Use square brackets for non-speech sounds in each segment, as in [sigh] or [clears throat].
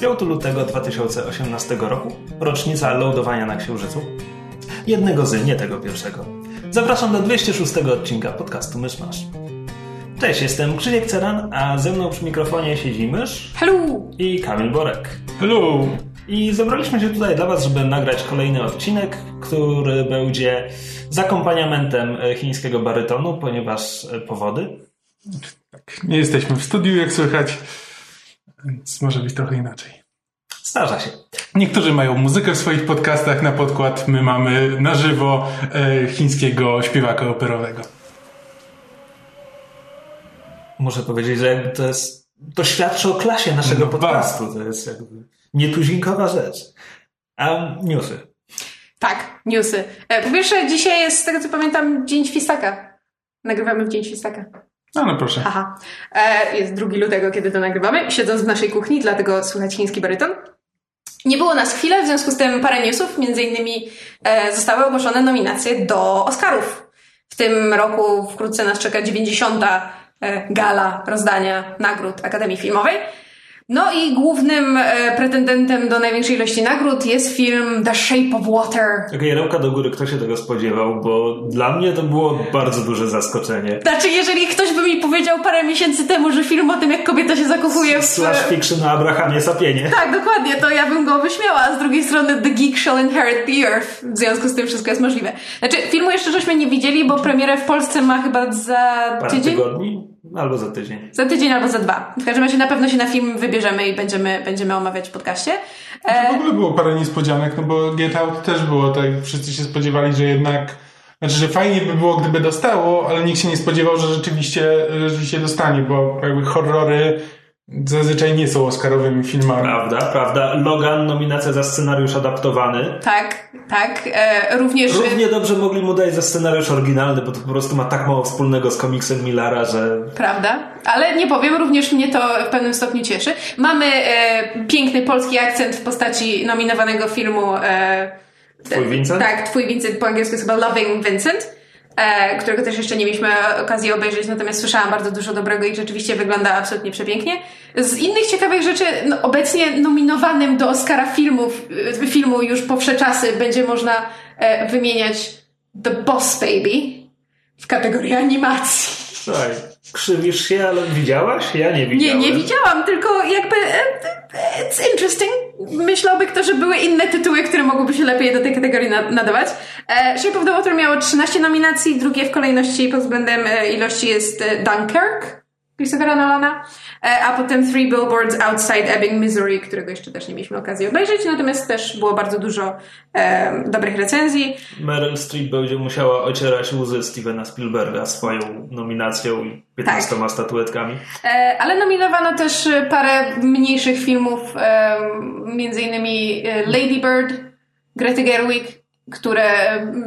5 lutego 2018 roku, rocznica lądowania na Księżycu. Jednego z, nie tego pierwszego. Zapraszam do 206 odcinka podcastu Myszmasz. Cześć, jestem Krzysiek Ceran, a ze mną przy mikrofonie siedzi Mysz Hello! i Kamil Borek. Hello! I zebraliśmy się tutaj dla Was, żeby nagrać kolejny odcinek, który będzie z akompaniamentem e, chińskiego barytonu, ponieważ e, powody. Tak, nie jesteśmy w studiu, jak słychać, więc może być trochę inaczej. Zdarza się. Niektórzy mają muzykę w swoich podcastach na podkład, my mamy na żywo e, chińskiego śpiewaka operowego. Muszę powiedzieć, że jakby to jest. To świadczy o klasie naszego No podcastu. To jest jakby nietuzinkowa rzecz. A newsy. Tak, newsy. E, Po pierwsze, dzisiaj jest, z tego co pamiętam, Dzień Świstaka. Nagrywamy w Dzień Świstaka. No, no proszę. Haha. E, Jest 2 lutego, kiedy to nagrywamy, siedząc w naszej kuchni, dlatego słychać chiński baryton. Nie było nas chwilę, w związku z tym parę newsów, między innymi e, zostały ogłoszone nominacje do Oscarów. W tym roku wkrótce nas czeka 90. e, gala rozdania nagród Akademii Filmowej. No i głównym e, pretendentem do największej ilości nagród jest film The Shape of Water. Okej, ręka do góry, kto się tego spodziewał, bo dla mnie to było bardzo duże zaskoczenie. Znaczy, jeżeli ktoś by mi powiedział parę miesięcy temu, że film o tym, jak kobieta się zakochuje w... Slash fiction o Abrahamie Sapienie. Tak, dokładnie, to ja bym go wyśmiała, a z drugiej strony The Geek Shall Inherit the Earth. W związku z tym wszystko jest możliwe. Znaczy, filmu jeszcze żeśmy nie widzieli, bo premierę w Polsce ma chyba za Parę tydzień? tygodni albo za tydzień. Za tydzień albo za dwa. W każdym razie na pewno się na film wybierzemy i będziemy, będziemy omawiać w podcaście. W E, ogóle było parę niespodzianek, no bo Get Out też było tak, wszyscy się spodziewali, że jednak, znaczy, że fajnie by było, gdyby dostało, ale nikt się nie spodziewał, że rzeczywiście, rzeczywiście dostanie, bo jakby horrory zazwyczaj nie są oscarowymi filmami. Prawda, prawda. Logan, nominacja za scenariusz adaptowany. tak, tak. E, również... Równie dobrze mogli mu dać za scenariusz oryginalny, bo to po prostu ma tak mało wspólnego z komiksem Millara, że Prawda? Ale nie powiem, również mnie to w pewnym stopniu cieszy. Mamy e, piękny polski akcent w postaci nominowanego filmu. E, Twój Vincent? Tak, Twój Vincent po angielsku jest chyba Loving Vincent, e, którego też jeszcze nie mieliśmy okazji obejrzeć, natomiast słyszałam bardzo dużo dobrego i rzeczywiście wygląda absolutnie przepięknie. Z innych ciekawych rzeczy, no, obecnie nominowanym do Oscara filmów, e, filmu już po wsze czasy będzie można e, wymieniać The Boss Baby w kategorii animacji. Słuchaj, krzywisz się, ale widziałaś? Ja nie Nie, widziałem. nie widziałam, tylko jakby e, e, it's interesting. Myślałby kto, że były inne tytuły, które mogłyby się lepiej do tej kategorii na- nadawać. E, Shape of the Water miało 13 nominacji, drugie w kolejności pod względem e, ilości jest e, Dunkirk Christophera Nolana, e, a potem Three Billboards Outside Ebbing, Missouri, którego jeszcze też nie mieliśmy okazji obejrzeć, natomiast też było bardzo dużo e, dobrych recenzji. Meryl Streep będzie musiała ocierać łzy Stevena Spielberga swoją nominacją i 15 Tak. statuetkami. E, ale nominowano też parę mniejszych filmów, e, między innymi e, Lady Bird, Grety Gerwig, które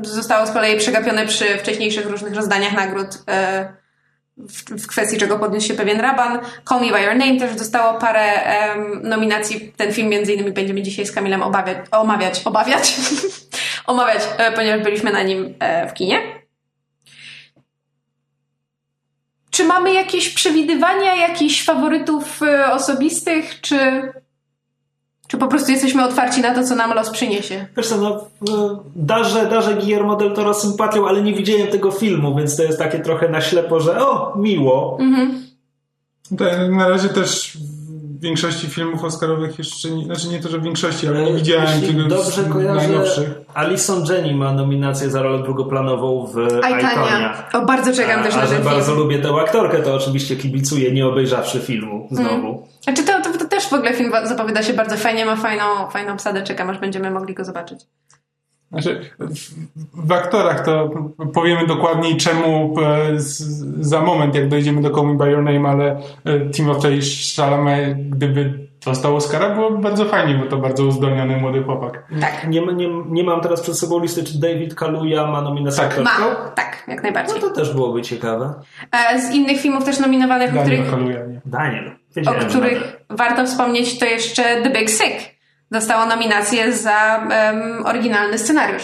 zostało z kolei przegapione przy wcześniejszych różnych rozdaniach nagród e, w, w kwestii czego podniósł się pewien raban. Call Me By Your Name też dostało parę em, nominacji. Ten film między innymi będziemy dzisiaj z Kamilem obawiać, omawiać, obawiać, [laughs] omawiać, e, ponieważ byliśmy na nim e, w kinie. Czy mamy jakieś przewidywania, jakichś faworytów e, osobistych, czy, czy po prostu jesteśmy otwarci na to, co nam los przyniesie? Wiesz co, no, no, darzę, darzę Guillermo del Toro sympatią, ale nie widziałem tego filmu, więc to jest takie trochę na ślepo, że o, miło. Mhm. Na razie też większości filmów oscarowych jeszcze nie, znaczy nie to, że w większości, ale nie widziałem Jeśli tego dobrze kojarzę, najnowszych. Alison Jenny ma nominację za rolę drugoplanową w. Aitania. O, bardzo czekam A, też na że ten bardzo film. lubię tę aktorkę, to oczywiście kibicuję, nie obejrzawszy filmu znowu. Znaczy to, to, to też w ogóle film zapowiada się bardzo fajnie, ma fajną, fajną obsadę, czekam aż będziemy mogli go zobaczyć. Znaczy, w, w aktorach to powiemy dokładniej czemu e, z, za moment, jak dojdziemy do Call Me By Your Name, ale e, Timothée Chalamet, gdyby dostał Oscara, byłoby bardzo fajnie, bo to bardzo uzdolniony młody chłopak. Tak. Nie, nie, nie mam teraz przed sobą listy, czy David Kaluuya ma nominację Tak. Ma, tak, jak No najbardziej. to też byłoby ciekawe. E, Z innych filmów też nominowanych, o Daniel których, Kaluuya, nie? Daniel. o Wiedziałem, że których warto wspomnieć, to jeszcze The Big Sick. Dostało nominację za em, oryginalny scenariusz.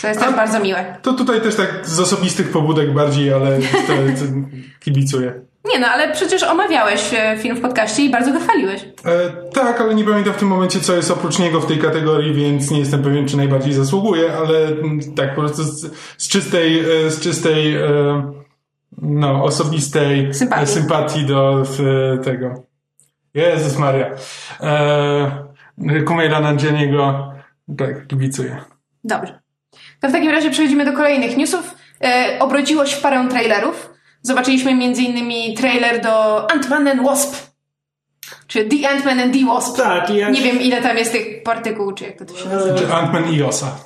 Co jest też A- bardzo miłe. To tutaj też tak z osobistych pobudek bardziej, ale to, [laughs] to kibicuję. Nie no, ale przecież omawiałeś e, film w podcaście i bardzo go chwaliłeś. E, tak, ale nie pamiętam w tym momencie, co jest oprócz niego w tej kategorii, więc nie jestem pewien, czy najbardziej zasługuje, ale mm, tak, po prostu z, z czystej, e, z czystej e, no, osobistej Sympatii. e, sympatii do e, tego. Jezus Maria. E, Kumaila Nanjianiego tak, kibicuję. Dobrze. To w takim razie przechodzimy do kolejnych newsów. E, obrodziło się w parę trailerów. Zobaczyliśmy m.in. trailer do Ant-Man and Wasp. Czy The Ant-Man and the Wasp. Tak, ja Nie wiem, ile tam jest tych partykuł, czy jak to, to się nazywa. Czy Ant-Man i Osa.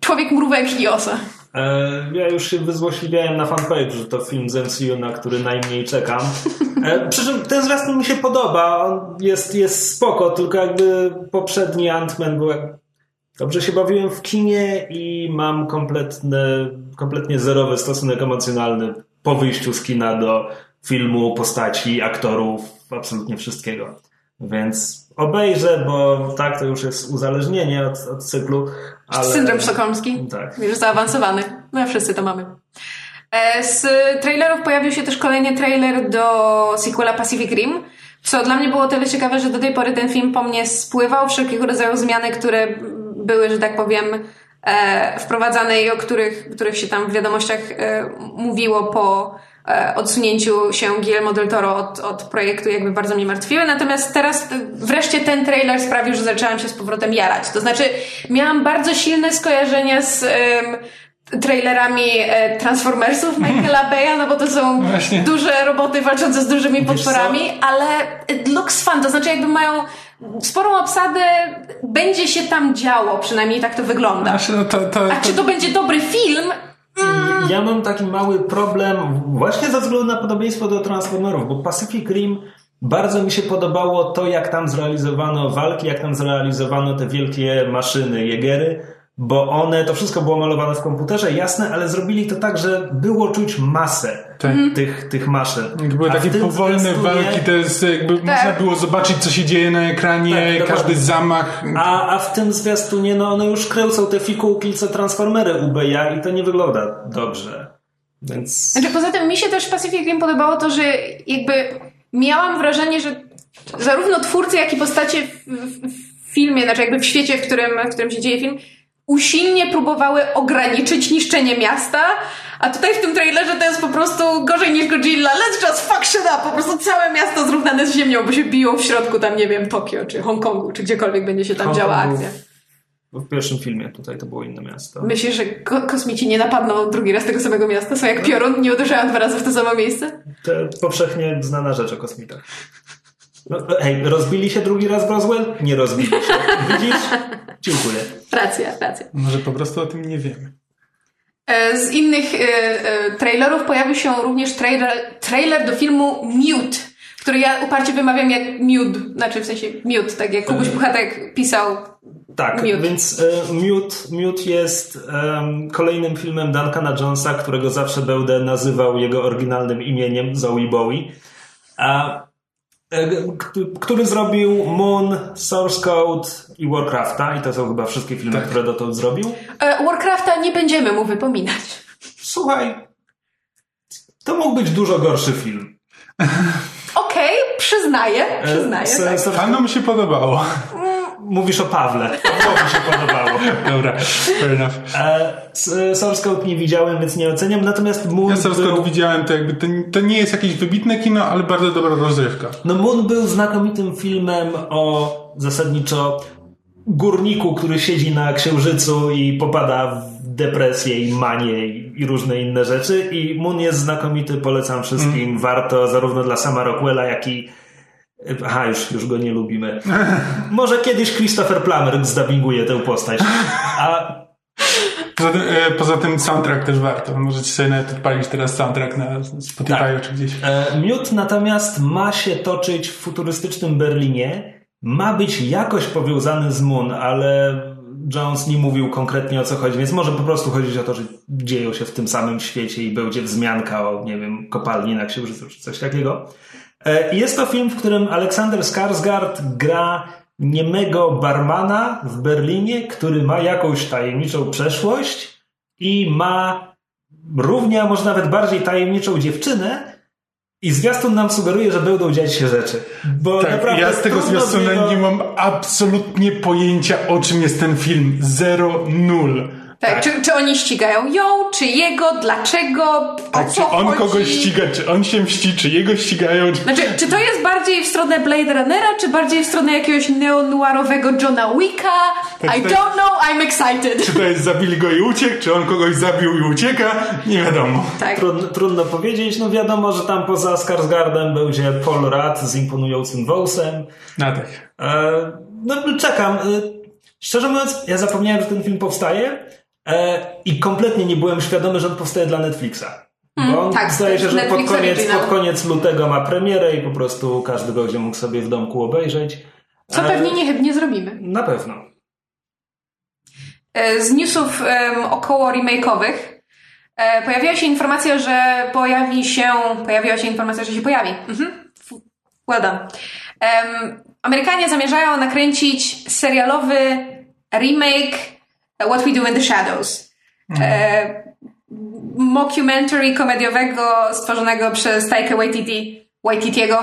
Człowiek mrówek i osa. E, Ja już się wyzłośliwiałem na fanpage, że to film z na który najmniej czekam. E, Przy czym ten zwiastun mi się podoba, on jest, jest spoko, tylko jakby poprzedni Ant-Man był. Dobrze się bawiłem w kinie i mam kompletny, kompletnie zerowy stosunek emocjonalny po wyjściu z kina do filmu, postaci, aktorów, absolutnie wszystkiego. Więc obejrzę, bo tak, to już jest uzależnienie od, od cyklu. Ale... Syndrom sztokholmski. Tak. Już zaawansowany. No wszyscy to mamy. E, Z trailerów pojawił się też kolejny trailer do sequela Pacific Rim, co dla mnie było o tyle ciekawe, że do tej pory ten film po mnie spływał. Wszelkiego rodzaju zmiany, które były, że tak powiem, e, wprowadzane i o których, których się tam w wiadomościach e, mówiło po odsunięciu się Guillermo del Toro od, od projektu jakby bardzo mnie martwiły. Natomiast teraz e, wreszcie ten trailer sprawił, że zaczęłam się z powrotem jarać. To znaczy miałam bardzo silne skojarzenia z em, trailerami e, Transformersów Michaela [laughs] Bay'a, no bo to są Właśnie. duże roboty walczące z dużymi potworami, ale it looks fun, to znaczy jakby mają sporą obsadę, będzie się tam działo, przynajmniej tak to wygląda. Znaczy, no to, to, A czy to będzie dobry film? Ja mam taki mały problem właśnie ze względu na podobieństwo do Transformerów, bo Pacific Rim bardzo mi się podobało to, jak tam zrealizowano walki, jak tam zrealizowano te wielkie maszyny, jegery, bo one, to wszystko było malowane w komputerze, jasne, ale zrobili to tak, że było czuć masę Tak. tych, tych maszyn. Były A w takie tym powolne walki, to jest jakby można było zobaczyć, co się dzieje na ekranie, Tak, każdy dokładnie. zamach. A, a w tym zwiastunie, no one już kręcą te fikułki, co Transformery ubeja i to nie wygląda dobrze. Więc... Znaczy, poza tym mi się też Pacific Rim podobało to, że jakby miałam wrażenie, że zarówno twórcy, jak i postacie w, w, w filmie, znaczy jakby w świecie, w którym, w którym się dzieje film, usilnie próbowały ograniczyć niszczenie miasta, a tutaj w tym trailerze to jest po prostu gorzej niż Godzilla. Let's just fuck shit up! Po prostu całe miasto zrównane z ziemią, bo się biją w środku tam, nie wiem, Tokio, czy Hongkongu, czy gdziekolwiek będzie się tam działa akcja. W pierwszym filmie tutaj to było inne miasto. Myślisz, że ko- kosmici nie napadną drugi raz tego samego miasta? Są jak piorun, nie uderzają dwa razy w to samo miejsce? To powszechnie znana rzecz o kosmitach. No, hej, rozbili się drugi raz w Roswell? Nie rozbili się. Widzisz? [laughs] Dziękuję. Racja, racja. Może po prostu o tym nie wiemy. E, Z innych e, e, trailerów pojawił się również trailer, trailer do filmu Mute, który ja uparcie wymawiam jak Mute, znaczy w sensie Mute, tak jak Kubuś Puchatek pisał. Tak, Mute. więc e, Mute, Mute jest kolejnym filmem Duncana Jonesa, którego zawsze będę nazywał jego oryginalnym imieniem Zoe Bowie. A, który zrobił Moon, Source Code i Warcrafta i to są chyba wszystkie filmy, Tak. które dotąd zrobił. E, Warcrafta nie będziemy mu wypominać. Słuchaj, to mógł być dużo gorszy film. Okej, przyznaję, E, przyznaję. s- tak. Panom się podobało. Mówisz o Pawle. Pawłowi się podobało. Dobra, fair enough. E, s- Source Code nie widziałem, więc nie oceniam. Natomiast Moon Ja Source był... Code widziałem, to jakby to, to nie jest jakieś wybitne kino, ale bardzo dobra rozrywka. No Moon był znakomitym filmem o zasadniczo górniku, który siedzi na księżycu i popada w depresję i manię i różne inne rzeczy. I Moon jest znakomity, polecam wszystkim. Warto zarówno dla sama Rockwella, jak i Aha, już, już go nie lubimy. [laughs] Może kiedyś Christopher Plummer zdubbinguje tę postać. A Poza tym, e, poza tym soundtrack też warto. Możecie sobie nawet odpalić teraz soundtrack na Spotify Tak. czy gdzieś. E, Miód natomiast ma się toczyć w futurystycznym Berlinie. Ma być jakoś powiązany z Moon, ale Jones nie mówił konkretnie o co chodzi, więc może po prostu chodzić o to, że dzieją się w tym samym świecie i będzie wzmianka o, nie wiem, kopalni na Księżycu czy coś takiego. E, Jest to film, w którym Aleksander Skarsgård gra niemego barmana w Berlinie, który ma jakąś tajemniczą przeszłość i ma równie, a może nawet bardziej tajemniczą dziewczynę i zwiastun nam sugeruje, że będą dziać się rzeczy. Bo Tak, naprawdę ja z tego zwiastuna nie mam absolutnie pojęcia o czym jest ten film. Zero, nul. Tak, Czy, czy oni ścigają ją, czy jego, dlaczego, o Tak, co czy on chodzi? kogoś ściga, czy on się mści, czy jego ścigają, czy... Znaczy, czy to jest bardziej w stronę Blade Runnera, czy bardziej w stronę jakiegoś neo-noirowego Johna Wicka? Tak, I don't know, I'm excited. Czy to jest zabili go i uciekł, czy on kogoś zabił i ucieka? Nie wiadomo. Tak. Trudno, trudno powiedzieć. No wiadomo, że tam poza Skarsgardem będzie Paul Rudd z imponującym wąsem. No tak. E, no czekam. E, szczerze mówiąc, ja zapomniałem, że ten film powstaje i kompletnie nie byłem świadomy, że on powstaje dla Netflixa. Bo on tak, zdaje się, że pod koniec, pod koniec lutego ma premierę i po prostu każdy będzie mógł sobie w domku obejrzeć. Co E, pewnie niechybnie zrobimy. Na pewno. E, Z newsów em, około remake'owych e, pojawiła się informacja, że pojawi się, pojawiła się informacja, że się pojawi. Mhm. Well done. Em, Amerykanie zamierzają nakręcić serialowy remake What We Do in the Shadows. E, mockumentary komediowego stworzonego przez Taika Waititi, Waititiego.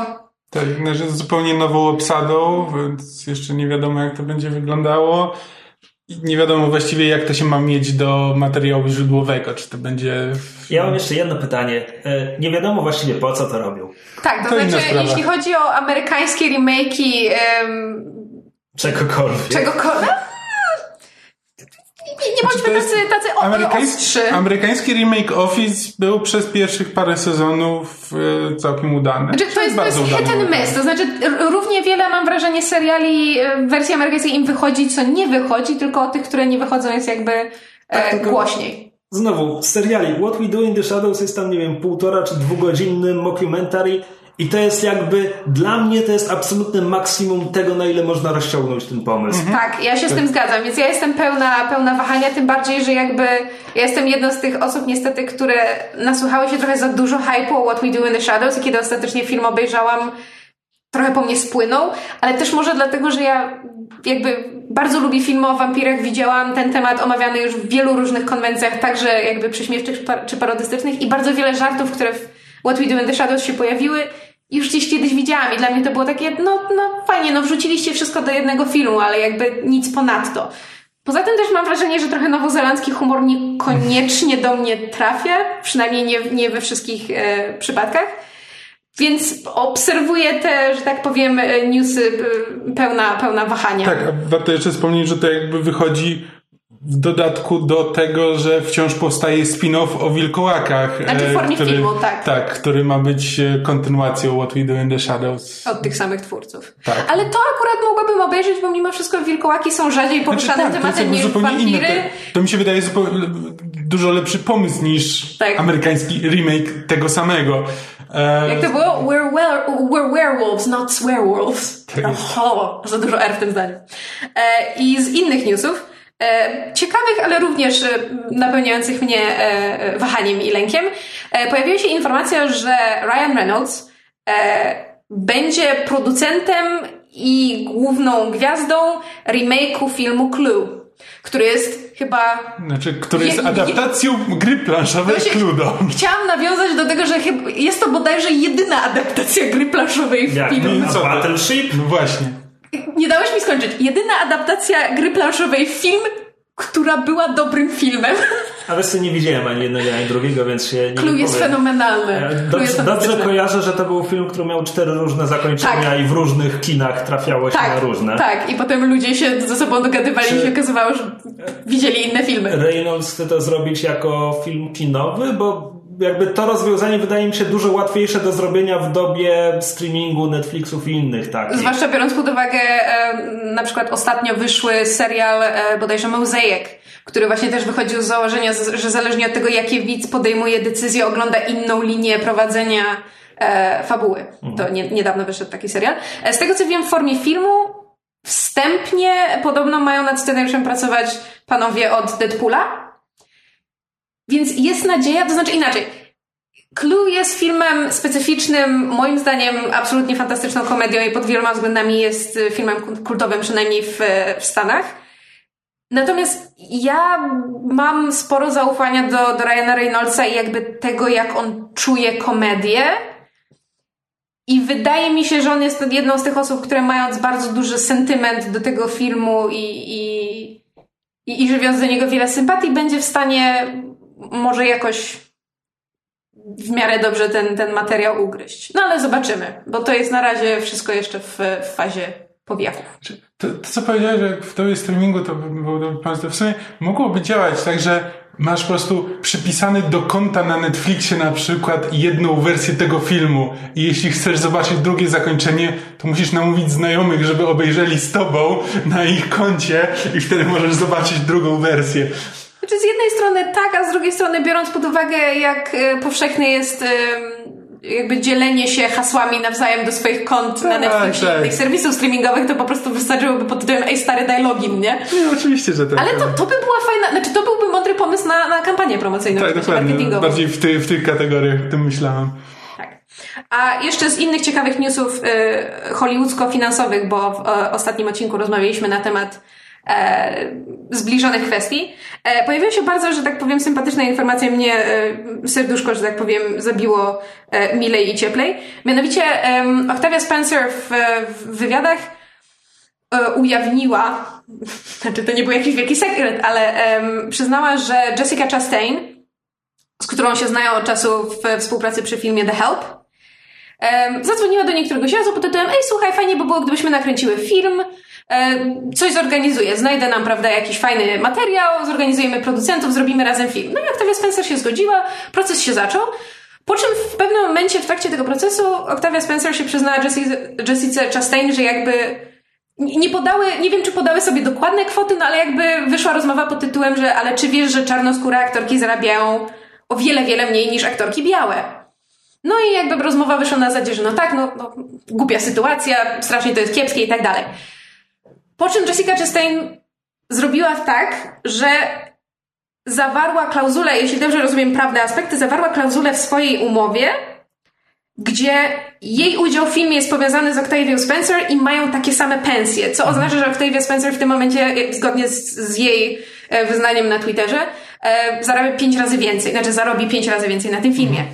Tak, znaczy z zupełnie nową obsadą, więc jeszcze nie wiadomo jak to będzie wyglądało. Nie wiadomo właściwie jak to się ma mieć do materiału źródłowego, czy to będzie... Ja mam jeszcze jedno pytanie. E, nie wiadomo właściwie po co to robią. Tak, to, To znaczy, jeśli chodzi o amerykańskie remake'i em, Czegokolwiek. czegokolwiek. Nie, nie bądźmy jest tacy, tacy o, ostrzy. amerykański remake Office był przez pierwszych parę sezonów e, całkiem udany. Znaczy, to jest, to jest hit and miss. To znaczy, równie wiele mam wrażenie seriali e, w wersji amerykańskiej im wychodzi, co nie wychodzi, tylko o tych, które nie wychodzą jest jakby Tak, e, tylko- głośniej. Znowu, seriali What We Do in the Shadows jest tam, nie wiem, półtora czy dwugodzinny mockumentary i to jest jakby, dla mnie to jest absolutne maksimum tego, na ile można rozciągnąć ten pomysł. Tak, ja się z tym zgadzam, więc ja jestem pełna, pełna wahania, tym bardziej, że jakby ja jestem jedną z tych osób niestety, które nasłuchały się trochę za dużo hype'u o What We Do in the Shadows i kiedy ostatecznie film obejrzałam, trochę po mnie spłynął, ale też może dlatego, że ja jakby bardzo lubię filmy o wampirach, widziałam ten temat omawiany już w wielu różnych konwencjach, także jakby prześmiewczych czy parodystycznych i bardzo wiele żartów, które w What We Do in the Shadows się pojawiły, już gdzieś kiedyś widziałam i dla mnie to było takie, no, no fajnie, no wrzuciliście wszystko do jednego filmu, ale jakby nic ponadto. Poza tym też mam wrażenie, że trochę nowozelandzki humor niekoniecznie do mnie trafia, przynajmniej nie, nie we wszystkich e, przypadkach. Więc obserwuję te, że tak powiem, e, newsy e, pełna, pełna wahania. Tak, warto jeszcze wspomnieć, że to jakby wychodzi w dodatku do tego, że wciąż powstaje spin-off o wilkołakach. Znaczy w e, formie filmu, tak. Tak, który ma być e, kontynuacją What We Do in the Shadows. Od tych samych twórców. Tak. Ale to akurat mogłabym obejrzeć, bo mimo wszystko wilkołaki są rzadziej poruszanym Znaczy, tak, tematem niż wampiry. To, to mi się wydaje zupełnie, dużo lepszy pomysł niż Tak. amerykański remake tego samego. E, Jak to było? We're, were, we're werewolves, not swearwolves. Tak jest. O, za dużo R w tym zdaniu. I z innych newsów, ciekawych, ale również e, napełniających mnie e, e, wahaniem i lękiem, e, pojawiła się informacja, że Ryan Reynolds e, będzie producentem i główną gwiazdą remake'u filmu Clue, który jest chyba Znaczy, który jest Je- je- adaptacją gry planszowej Cluedo. Chciałam nawiązać do tego, że chyba jest to bodajże jedyna adaptacja gry planszowej w Jak filmie. A Battleship? No właśnie. Nie dałeś mi skończyć. Jedyna adaptacja gry planszowej film, która była dobrym filmem. A wiesz co, nie widziałem ani jednego, ani drugiego, więc się nie Clue jest fenomenalny. E, Clue jest Dobrze, dobrze kojarzę, że to był film, który miał cztery różne zakończenia Tak. i w różnych kinach trafiało się na Tak, różne. tak. I potem ludzie się ze sobą dogadywali Czy- i się okazywało, że widzieli inne filmy. Reynolds chce to zrobić jako film kinowy, bo jakby to rozwiązanie wydaje mi się dużo łatwiejsze do zrobienia w dobie streamingu, Netflixów i innych takich. Zwłaszcza biorąc pod uwagę e, na przykład ostatnio wyszły serial e, bodajże Mosaic, który właśnie też wychodził z założenia, że zależnie od tego, jakie widz podejmuje decyzję, ogląda inną linię prowadzenia e, fabuły. To nie, niedawno wyszedł taki serial. Z tego co wiem, w formie filmu wstępnie podobno mają nad scenariuszem pracować panowie od Deadpoola. Więc jest nadzieja, to znaczy inaczej. Clue jest filmem specyficznym, moim zdaniem absolutnie fantastyczną komedią i pod wieloma względami jest filmem kultowym, przynajmniej w, w Stanach. Natomiast ja mam sporo zaufania do, do Ryana Reynoldsa i jakby tego, jak on czuje komedię. I wydaje mi się, że on jest jedną z tych osób, które mając bardzo duży sentyment do tego filmu i, i, i, i żywiąc do niego wiele sympatii, będzie w stanie może jakoś w miarę dobrze ten, ten materiał ugryźć. No ale zobaczymy, bo to jest na razie wszystko jeszcze w, w fazie powiachów. To, to, co powiedziałeś, że w dobie streamingu to był dobry pomysł, w sumie mogłoby działać tak, że masz po prostu przypisany do konta na Netflixie na przykład jedną wersję tego filmu i jeśli chcesz zobaczyć drugie zakończenie, to musisz namówić znajomych, żeby obejrzeli z tobą na ich koncie i wtedy możesz zobaczyć drugą wersję. Znaczy z jednej strony tak, a z drugiej strony biorąc pod uwagę jak e, powszechne jest jakby dzielenie się hasłami nawzajem do swoich kont tak, na Netflixie tak. i innych serwisów streamingowych, to po prostu wystarczyłoby pod tytułem ej stary daj login, nie? Nie, oczywiście, że tak. Ale to, to by była fajna, znaczy to byłby mądry pomysł na, na kampanię promocyjną. Tak, dokładnie. Bardziej w, ty, w tych kategoriach o tym myślałam. Tak. A jeszcze z innych ciekawych newsów y, hollywoodzko-finansowych, bo w y, ostatnim odcinku rozmawialiśmy na temat e, zbliżonych kwestii. E, pojawiła się bardzo, że tak powiem, sympatyczna informacja. Mnie e, serduszko, że tak powiem, zabiło e, milej i cieplej. Mianowicie e, Octavia Spencer w, w wywiadach e, ujawniła, [laughs] znaczy to nie był jakiś wielki sekret, ale przyznała, że Jessica Chastain, z którą się znają od czasu w współpracy przy filmie The Help, zadzwoniła do niektórego razu pod tytułem Ej, słuchaj, fajnie by było, gdybyśmy nakręciły film, coś zorganizuję, znajdę nam, prawda, jakiś fajny materiał, zorganizujemy producentów, zrobimy razem film. No i Octavia Spencer się zgodziła, proces się zaczął. Po czym w pewnym momencie w trakcie tego procesu Octavia Spencer się przyznała Jessica Chastain, że jakby nie podały, nie wiem czy podały sobie dokładne kwoty, no ale jakby wyszła rozmowa pod tytułem, że ale czy wiesz, że czarnoskóre aktorki zarabiają o wiele, wiele mniej niż aktorki białe. No i jakby rozmowa wyszła na zasadzie, że no tak, no, no głupia sytuacja, strasznie to jest kiepskie i tak dalej. Po czym Jessica Chastain zrobiła tak, że zawarła klauzulę, jeśli dobrze rozumiem prawne aspekty, zawarła klauzulę w swojej umowie, gdzie jej udział w filmie jest powiązany z Octavia Spencer i mają takie same pensje, co oznacza, że Octavia Spencer w tym momencie, zgodnie z, z jej e, wyznaniem na Twitterze, e, zarabia pięć razy więcej, znaczy zarobi pięć razy więcej na tym filmie.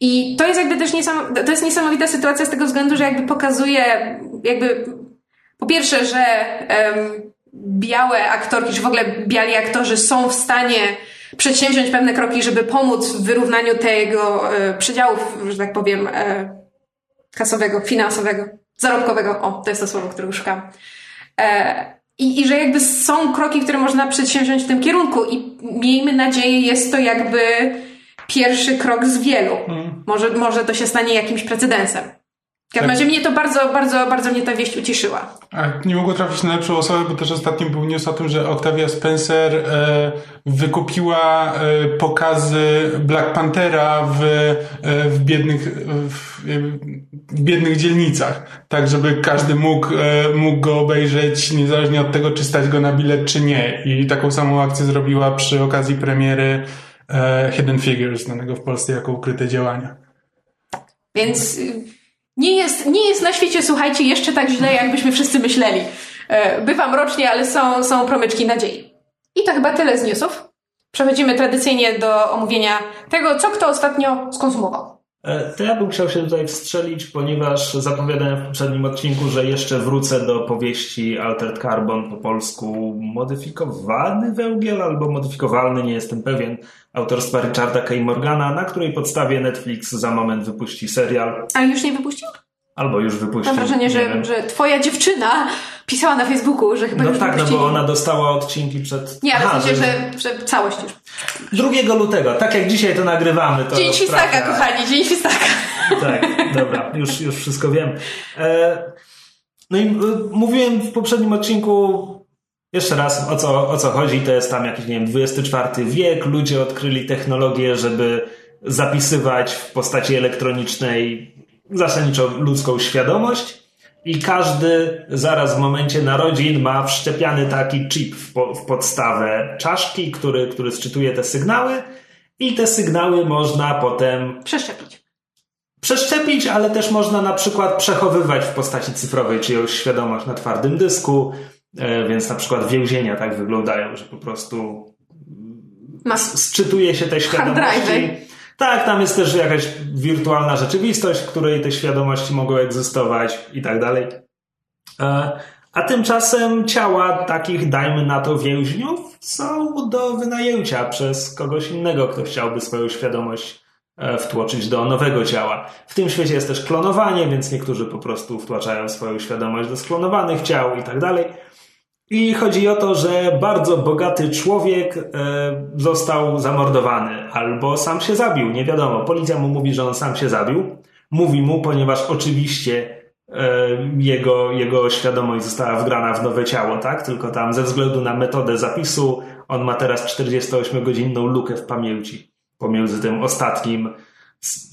I to jest jakby też niesam, to jest niesamowita sytuacja z tego względu, że jakby pokazuje jakby po pierwsze, że um, białe aktorki, czy w ogóle biali aktorzy są w stanie przedsięwziąć pewne kroki, żeby pomóc w wyrównaniu tego e, przedziałów, że tak powiem, e, kasowego, finansowego, zarobkowego. O, to jest to słowo, którego szukam. E, i, I że jakby są kroki, które można przedsięwziąć w tym kierunku i miejmy nadzieję, jest to jakby pierwszy krok z wielu. Mm. Może, może to się stanie jakimś precedensem. W każdym razie mnie to bardzo, bardzo, bardzo mnie ta wieść ucieszyła. A nie mogło trafić na lepszą osobę, bo też ostatnio był news o tym, że Octavia Spencer e, wykupiła e, pokazy Black Panthera w, e, w, biednych, w, w, biednych dzielnicach, tak żeby każdy mógł, e, mógł go obejrzeć niezależnie od tego, czy stać go na bilet, czy nie. I taką samą akcję zrobiła przy okazji premiery e, Hidden Figures, znanego w Polsce jako ukryte działania. Więc nie jest, nie jest na świecie, słuchajcie, jeszcze tak źle, jakbyśmy wszyscy myśleli. E, bywam rocznie, ale są, są promyczki nadziei. I to chyba tyle z newsów. Przechodzimy tradycyjnie do omówienia tego, co kto ostatnio skonsumował. E, to ja bym chciał się tutaj wstrzelić, ponieważ zapowiadałem w poprzednim odcinku, że jeszcze wrócę do powieści Altered Carbon po polsku modyfikowany węgiel albo modyfikowalny, nie jestem pewien, autorstwa Richarda K. Morgana, na której podstawie Netflix za moment wypuści serial. Ale już nie wypuścił? Albo już wypuścił. Mam wrażenie, nie że, wiem. że twoja dziewczyna pisała na Facebooku, że chyba No już tak, no wypuścili. bo ona dostała odcinki przed... Nie, ale Aha, w sensie, że- że, że całość już. 2 lutego, tak jak dzisiaj to nagrywamy. To Dzień Świstaka, trafia. kochani, Dzień Świstaka. Tak, dobra, już, już wszystko wiem. E, no i e, mówiłem w poprzednim odcinku jeszcze raz o co, o co chodzi. To jest tam jakiś, nie wiem, XXIV wiek. Ludzie odkryli technologię, żeby zapisywać w postaci elektronicznej zasadniczo ludzką świadomość. I każdy zaraz w momencie narodzin ma wszczepiany taki chip w, po, w podstawę czaszki, który, który sczytuje te sygnały. I te sygnały można potem Przeszczepić. przeszczepić, ale też można na przykład przechowywać w postaci cyfrowej czyjąś świadomość na twardym dysku, e, więc na przykład więzienia tak wyglądają, że po prostu Mas. sczytuje się te świadomości. Tak, tam jest też jakaś wirtualna rzeczywistość, w której te świadomości mogą egzystować i tak dalej. E, A tymczasem ciała takich, dajmy na to, więźniów są do wynajęcia przez kogoś innego, kto chciałby swoją świadomość e, wtłoczyć do nowego ciała. W tym świecie jest też klonowanie, więc niektórzy po prostu wtłaczają swoją świadomość do sklonowanych ciał i tak dalej. I chodzi o to, że bardzo bogaty człowiek e, został zamordowany albo sam się zabił, nie wiadomo. Policja mu mówi, że on sam się zabił. Mówi mu, ponieważ oczywiście e, jego, jego świadomość została wgrana w nowe ciało, tak? Tylko tam ze względu na metodę zapisu on ma teraz 48-godzinną lukę w pamięci pomiędzy tym ostatnim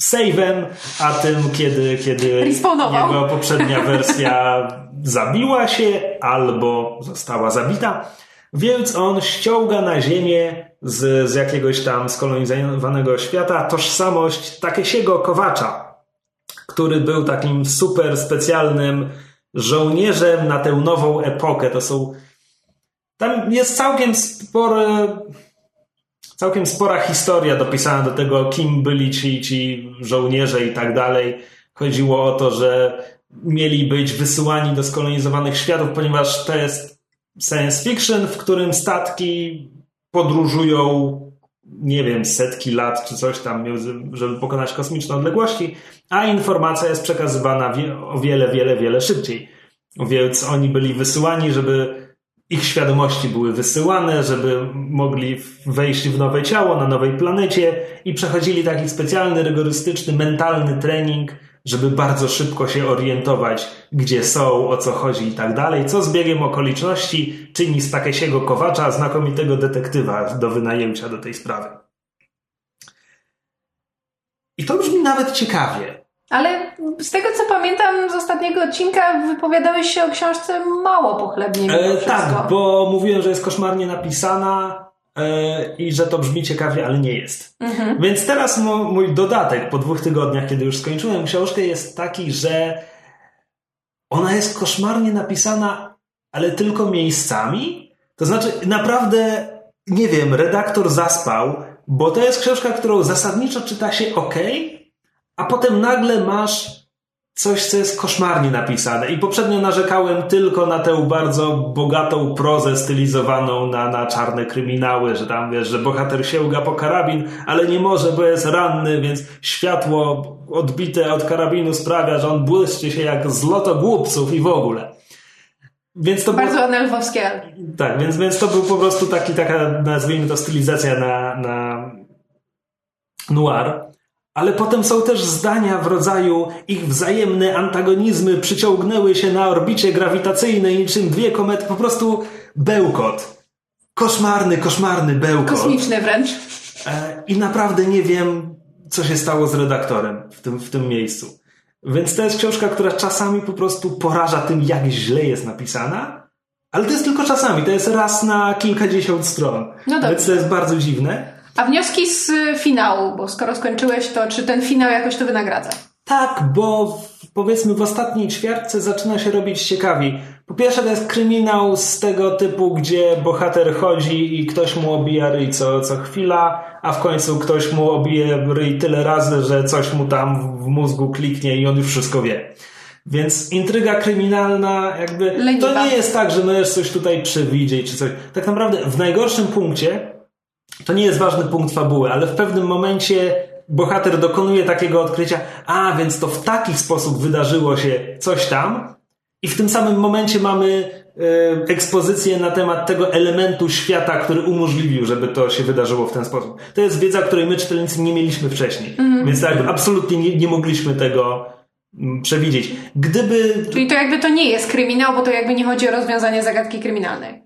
save'em, a tym, kiedy, kiedy jego poprzednia wersja [laughs] zabiła się albo została zabita. Więc on ściąga na ziemię z, z jakiegoś tam skolonizowanego świata tożsamość Takesiego Kowacza, który był takim super specjalnym żołnierzem na tę nową epokę. To są. Tam jest całkiem spory, całkiem spora historia dopisana do tego, kim byli ci, ci żołnierze i tak dalej. Chodziło o to, że mieli być wysyłani do skolonizowanych światów, ponieważ to jest science fiction, w którym statki podróżują, nie wiem, setki lat czy coś tam, żeby pokonać kosmiczne odległości, a informacja jest przekazywana o wiele, wiele, wiele szybciej. Więc oni byli wysyłani, żeby ich świadomości były wysyłane, żeby mogli wejść w nowe ciało na nowej planecie i przechodzili taki specjalny, rygorystyczny, mentalny trening, żeby bardzo szybko się orientować, gdzie są, o co chodzi i tak dalej, co z biegiem okoliczności czyni z Takesiego Kowacza znakomitego detektywa do wynajęcia do tej sprawy. I to brzmi nawet ciekawie. Ale z tego co pamiętam z ostatniego odcinka wypowiadałeś się o książce mało pochlebnie E, tak, bo mówiłem, że jest koszmarnie napisana i że to brzmi ciekawie, ale nie jest. Mhm. Więc teraz mój dodatek po dwóch tygodniach, kiedy już skończyłem książkę, jest taki, że ona jest koszmarnie napisana, ale tylko miejscami. To znaczy, naprawdę, nie wiem, redaktor zaspał, bo to jest książka, którą zasadniczo czyta się ok, a potem nagle masz coś, co jest koszmarnie napisane. I poprzednio narzekałem tylko na tę bardzo bogatą prozę stylizowaną na, na czarne kryminały, że tam wiesz, że bohater sięga po karabin, ale nie może, bo jest ranny, więc światło odbite od karabinu sprawia, że on błyszczy się jak złoto głupców i w ogóle. Więc to. Bardzo anelwowskie. Tak, więc, więc to był po prostu taki, taka, nazwijmy to, stylizacja na, na noir. Ale potem są też zdania w rodzaju ich wzajemne antagonizmy przyciągnęły się na orbicie grawitacyjnej niczym dwie komety. Po prostu bełkot. Koszmarny, koszmarny bełkot. Kosmiczny wręcz. E, I naprawdę nie wiem, co się stało z redaktorem w tym, w tym miejscu. Więc to jest książka, która czasami po prostu poraża tym, jak źle jest napisana, ale to jest tylko czasami, to jest raz na kilkadziesiąt stron. No dobrze. Więc to jest bardzo dziwne. A wnioski z finału, bo skoro skończyłeś, to czy ten finał jakoś to wynagradza? Tak, bo powiedzmy w ostatniej ćwiartce zaczyna się robić ciekawi. Po pierwsze to jest kryminał z tego typu, gdzie bohater chodzi i ktoś mu obija ryj co, co chwila, a w końcu ktoś mu obije ryj tyle razy, że coś mu tam w mózgu kliknie i on już wszystko wie. Więc intryga kryminalna, jakby. Leniwa. To nie jest tak, że możesz coś tutaj przewidzieć czy coś. Tak naprawdę w najgorszym punkcie to nie jest ważny punkt fabuły, ale w pewnym momencie bohater dokonuje takiego odkrycia, a więc to w taki sposób wydarzyło się coś tam, i w tym samym momencie mamy e, ekspozycję na temat tego elementu świata, który umożliwił, żeby to się wydarzyło w ten sposób. To jest wiedza, której my czytelnicy nie mieliśmy wcześniej. Mhm. Więc jakby absolutnie nie, nie mogliśmy tego mm, przewidzieć. Gdyby Czyli to jakby to nie jest kryminał, bo to jakby nie chodzi o rozwiązanie zagadki kryminalnej.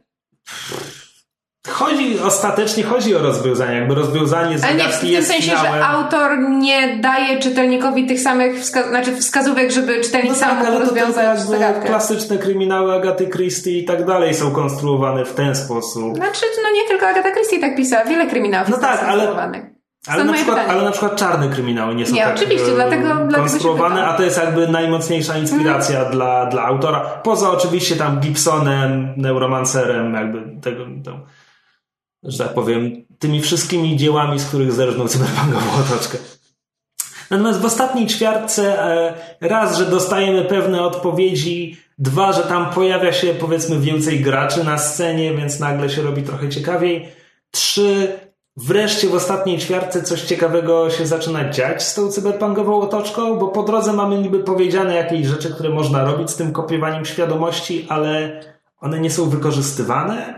Chodzi, ostatecznie chodzi o rozwiązanie, jakby rozwiązanie Ale nie w zagadki tym sensie, finałem. że autor nie daje czytelnikowi tych samych wska- znaczy wskazówek, żeby czytelnik No sam tak, mógł rozwiązać zagadkę. klasyczne kryminały Agaty Christie i tak dalej są konstruowane w ten sposób. Znaczy, no nie tylko Agatha Christie tak pisała, wiele kryminałów No jest tak, ale- skonstruowanych. Ale na, przykład, pytanie. ale na przykład czarne kryminały nie są Nie, tak oczywiście, e, dlatego- konstruowane, a to jest jakby najmocniejsza inspiracja dla, dla autora. Poza oczywiście tam Gibsonem, Neuromancerem, jakby tego, to, że tak powiem, tymi wszystkimi dziełami, z których zerżnął cyberpunkową [laughs] otoczkę. Natomiast w ostatniej ćwiartce e, raz, że dostajemy pewne odpowiedzi, dwa, że tam pojawia się powiedzmy więcej graczy na scenie, więc nagle się robi trochę ciekawiej. Trzy, wreszcie w ostatniej ćwiartce coś ciekawego się zaczyna dziać z tą cyberpunkową otoczką, bo po drodze mamy niby powiedziane jakieś rzeczy, które można robić z tym kopiowaniem świadomości, ale one nie są wykorzystywane.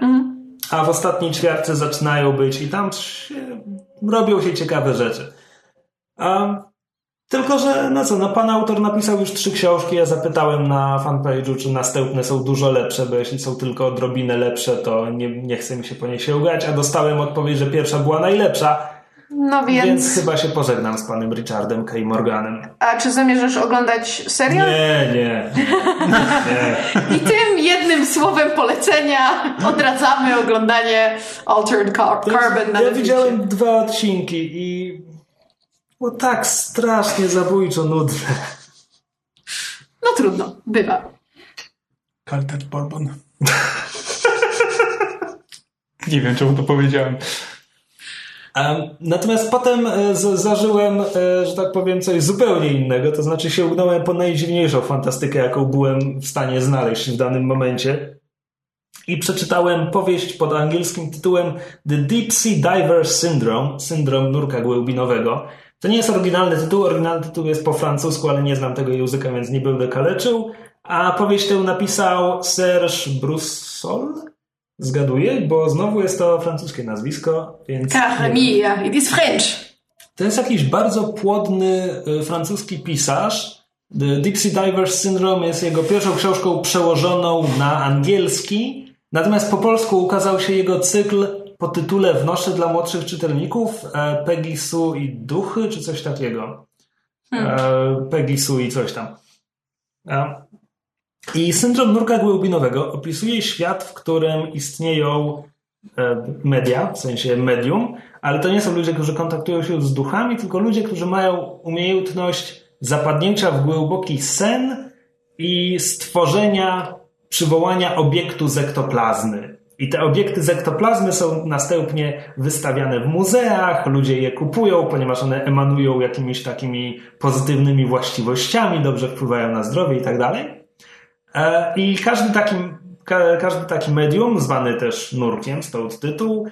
A w ostatniej ćwiartce zaczynają być i tam się, robią się ciekawe rzeczy. A tylko, że no co, no pan autor napisał już trzy książki, ja zapytałem na fanpage'u, czy następne są dużo lepsze, bo jeśli są tylko odrobinę lepsze, to nie, nie chce mi się po nie sięgać, a dostałem odpowiedź, że pierwsza była najlepsza, No więc, więc... chyba się pożegnam z panem Richardem K. Morganem. A czy zamierzasz oglądać serial? Nie, nie, nie. [laughs] I tym jednym słowem polecenia odradzamy oglądanie Altered Car- Carbon na Ja Netflixie. widziałem dwa odcinki i było tak strasznie zabójczo nudne. No trudno, bywa. Carter Bourbon. [laughs] Nie wiem, czemu to powiedziałem. Natomiast potem e, zażyłem, e, że tak powiem, coś zupełnie innego, to znaczy sięgnąłem po najdziwniejszą fantastykę, jaką byłem w stanie znaleźć w danym momencie. I przeczytałem powieść pod angielskim tytułem The Deep Sea Diver Syndrome, syndrom nurka głębinowego. To nie jest oryginalny tytuł, oryginalny tytuł jest po francusku, ale nie znam tego języka, więc nie będę kaleczył. A powieść tę napisał Serge Brussol, zgaduję, bo znowu jest to francuskie nazwisko, więc... Car mia, it is French. To jest jakiś bardzo płodny y, francuski pisarz. The Deep Sea Divers Syndrome jest jego pierwszą książką przełożoną na angielski. Natomiast po polsku ukazał się jego cykl po tytule Wnoszę dla młodszych czytelników e, Peggy Sue i duchy, czy coś takiego. E, Peggy Sue i coś tam. I syndrom nurka głębinowego opisuje świat, w którym istnieją e, media, w sensie medium, ale to nie są ludzie, którzy kontaktują się z duchami, tylko ludzie, którzy mają umiejętność zapadnięcia w głęboki sen i stworzenia, przywołania obiektu z ektoplazmy. I te obiekty z ektoplazmy są następnie wystawiane w muzeach, ludzie je kupują, ponieważ one emanują jakimiś takimi pozytywnymi właściwościami, dobrze wpływają na zdrowie i tak dalej. E, I każdy taki, ka, każdy taki medium, zwany też nurkiem, stąd tytuł,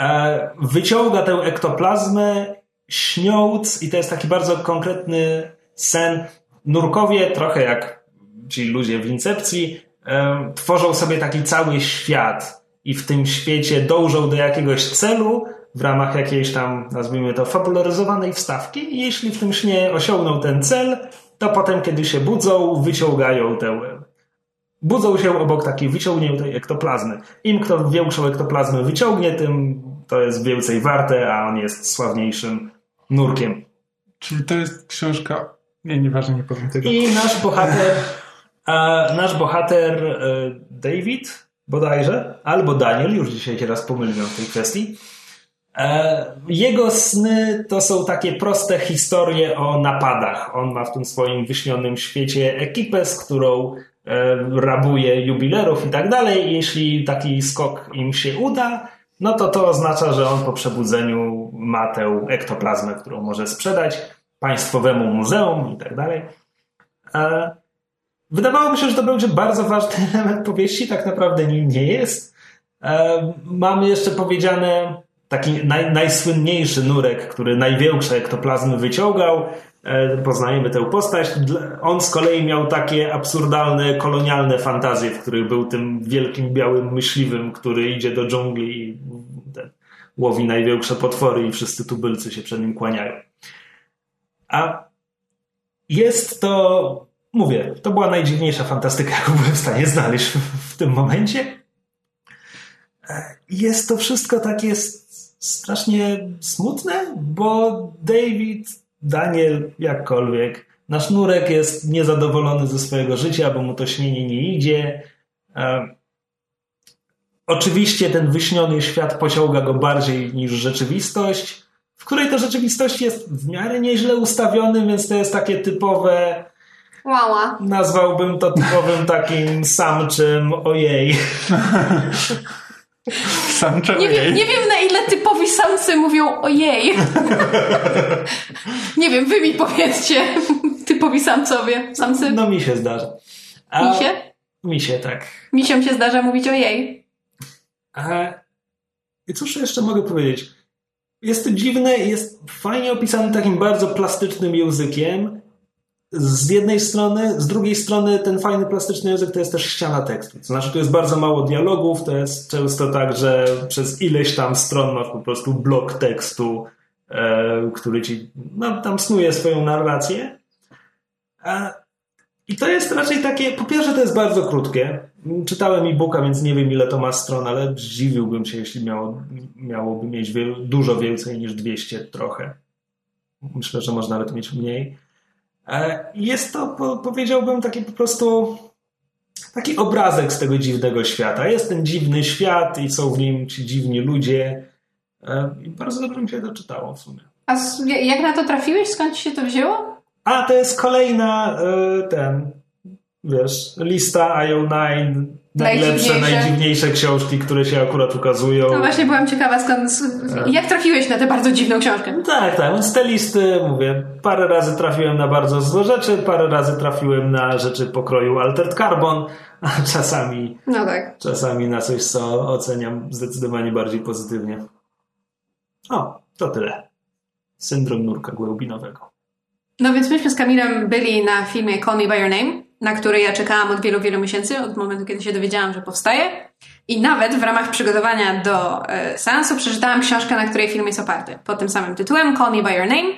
e, wyciąga tę ektoplazmę śniąc, i to jest taki bardzo konkretny sen. Nurkowie, trochę jak ci ludzie w Incepcji, e, tworzą sobie taki cały świat i w tym świecie dążą do jakiegoś celu w ramach jakiejś tam, nazwijmy to, fabularyzowanej wstawki i jeśli w tym śnie osiągną ten cel, to potem, kiedy się budzą, wyciągają tę budzą się obok takiej wyciągniętej ektoplazmy. Im kto większą ektoplazmę wyciągnie, tym to jest więcej warte, a on jest sławniejszym nurkiem. Czyli to jest książka... Nie, nieważne, nie powiem tego. I nasz bohater, a nasz bohater e, David, bodajże, albo Daniel, już dzisiaj się raz pomyliłem w tej kwestii. E, Jego sny to są takie proste historie o napadach. On ma w tym swoim wyśnionym świecie ekipę, z którą rabuje jubilerów i tak dalej. Jeśli taki skok im się uda, no to to oznacza, że on po przebudzeniu ma tę ektoplazmę, którą może sprzedać państwowemu muzeum i tak dalej. E, Wydawało mi się, że to będzie bardzo ważny [laughs] element powieści, tak naprawdę nim nie jest. E, Mamy jeszcze powiedziane taki naj, najsłynniejszy nurek, który największe ektoplazmy wyciągał, e, poznajemy tę postać. On z kolei miał takie absurdalne, kolonialne fantazje, w których był tym wielkim białym myśliwym, który idzie do dżungli i łowi największe potwory i wszyscy tubylcy się przed nim kłaniają. A jest to, mówię, to była najdziwniejsza fantastyka, jaką byłem w stanie znaleźć w, w tym momencie. Jest to wszystko takie strasznie smutne, bo David, Daniel, jakkolwiek, nasz nurek jest niezadowolony ze swojego życia, bo mu to śnienie nie idzie. Oczywiście ten wyśniony świat pociąga go bardziej niż rzeczywistość, w której to rzeczywistość jest w miarę nieźle ustawiony, więc to jest takie typowe. Łała. Nazwałbym to typowym takim samczym ojej. [laughs] Samcze nie wiem, nie wiem typowi samcy mówią ojej. [laughs] nie wiem, wy mi powiedzcie. [laughs] typowi samcowie. Samcy? No mi się zdarza. A... Misie? Misie, tak. Misiom się zdarza mówić ojej. I cóż jeszcze mogę powiedzieć? Jest to dziwne, jest fajnie opisane takim bardzo plastycznym językiem. Z jednej strony, z drugiej strony ten fajny plastyczny język to jest też ściana tekstu. To znaczy, tu jest bardzo mało dialogów, to jest często tak, że przez ileś tam stron masz po prostu blok tekstu, e, który ci no, tam snuje swoją narrację. I to jest raczej takie, po pierwsze to jest bardzo krótkie, Czytałem e-booka, więc nie wiem ile to ma stron, ale zdziwiłbym się, jeśli miało, miałoby mieć dużo więcej niż 200 trochę. Myślę, że można nawet mieć mniej. E, jest to, powiedziałbym, taki po prostu taki obrazek z tego dziwnego świata. Jest ten dziwny świat i są w nim ci dziwni ludzie. E, I bardzo dobrze mi się to czytało w sumie. A jak na to trafiłeś? Skąd ci się to wzięło? A, to jest kolejna e, ten wiesz, lista IO9, najlepsze, najdziwniejsze książki, które się akurat ukazują. No właśnie byłam ciekawa, skąd, jak trafiłeś na tę bardzo dziwną książkę? Tak, tak, z tej listy, mówię, parę razy trafiłem na bardzo złe rzeczy, parę razy trafiłem na rzeczy pokroju Altered Carbon, a czasami, no tak. czasami na coś, co oceniam zdecydowanie bardziej pozytywnie. O, to tyle. Syndrom nurka głębinowego. No więc myśmy z Kamilem byli na filmie Call Me By Your Name na który ja czekałam od wielu, wielu miesięcy, od momentu, kiedy się dowiedziałam, że powstaje. I nawet w ramach przygotowania do e, seansu przeczytałam książkę, na której film jest oparty, pod tym samym tytułem, Call Me By Your Name.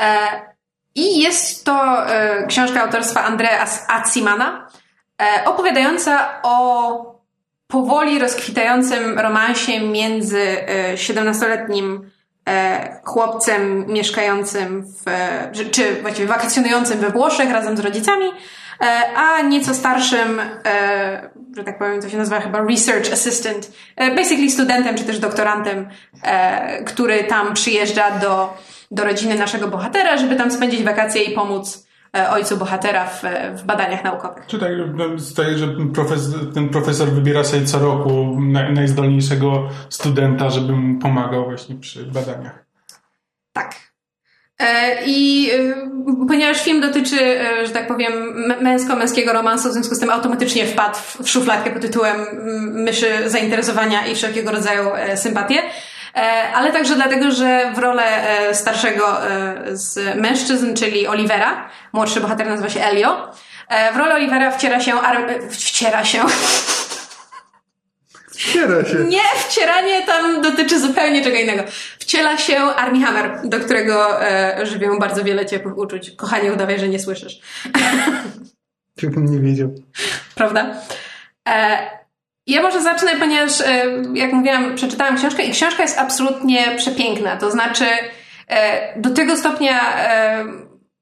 E, I jest to e, książka autorstwa Andrea Acimana, e, opowiadająca o powoli rozkwitającym romansie między 17-letnim e, chłopcem mieszkającym w, czy właściwie wakacjonującym we Włoszech razem z rodzicami, e, a nieco starszym, e, że tak powiem, to się nazywa chyba research assistant, basically studentem czy też doktorantem, który tam przyjeżdża do, do rodziny naszego bohatera, żeby tam spędzić wakacje i pomóc E, ojcu bohatera w, w badaniach naukowych. Czy tak staje, że profesor, ten profesor wybiera sobie co roku najzdolniejszego studenta, żeby mu pomagał właśnie przy badaniach? Tak. E, I e, ponieważ film dotyczy, że tak powiem, męsko-męskiego romansu, w związku z tym automatycznie wpadł w szufladkę pod tytułem myszy zainteresowania i wszelkiego rodzaju sympatie. E, ale także dlatego, że w rolę e, starszego e, z mężczyzn, czyli Olivera, młodszy bohater nazywa się Elio, w rolę Olivera wciera się... Ar- wciera się... Wciera się. Nie, wcieranie tam dotyczy zupełnie czego innego. Wciela się Armie Hammer, do którego e, żywią bardzo wiele ciepłych uczuć. Kochanie, udawaj, że nie słyszysz. Ciebym nie wiedział. Prawda? E, ja może zacznę, ponieważ, e, jak mówiłam, przeczytałam książkę i książka jest absolutnie przepiękna. To znaczy, e, do tego stopnia e,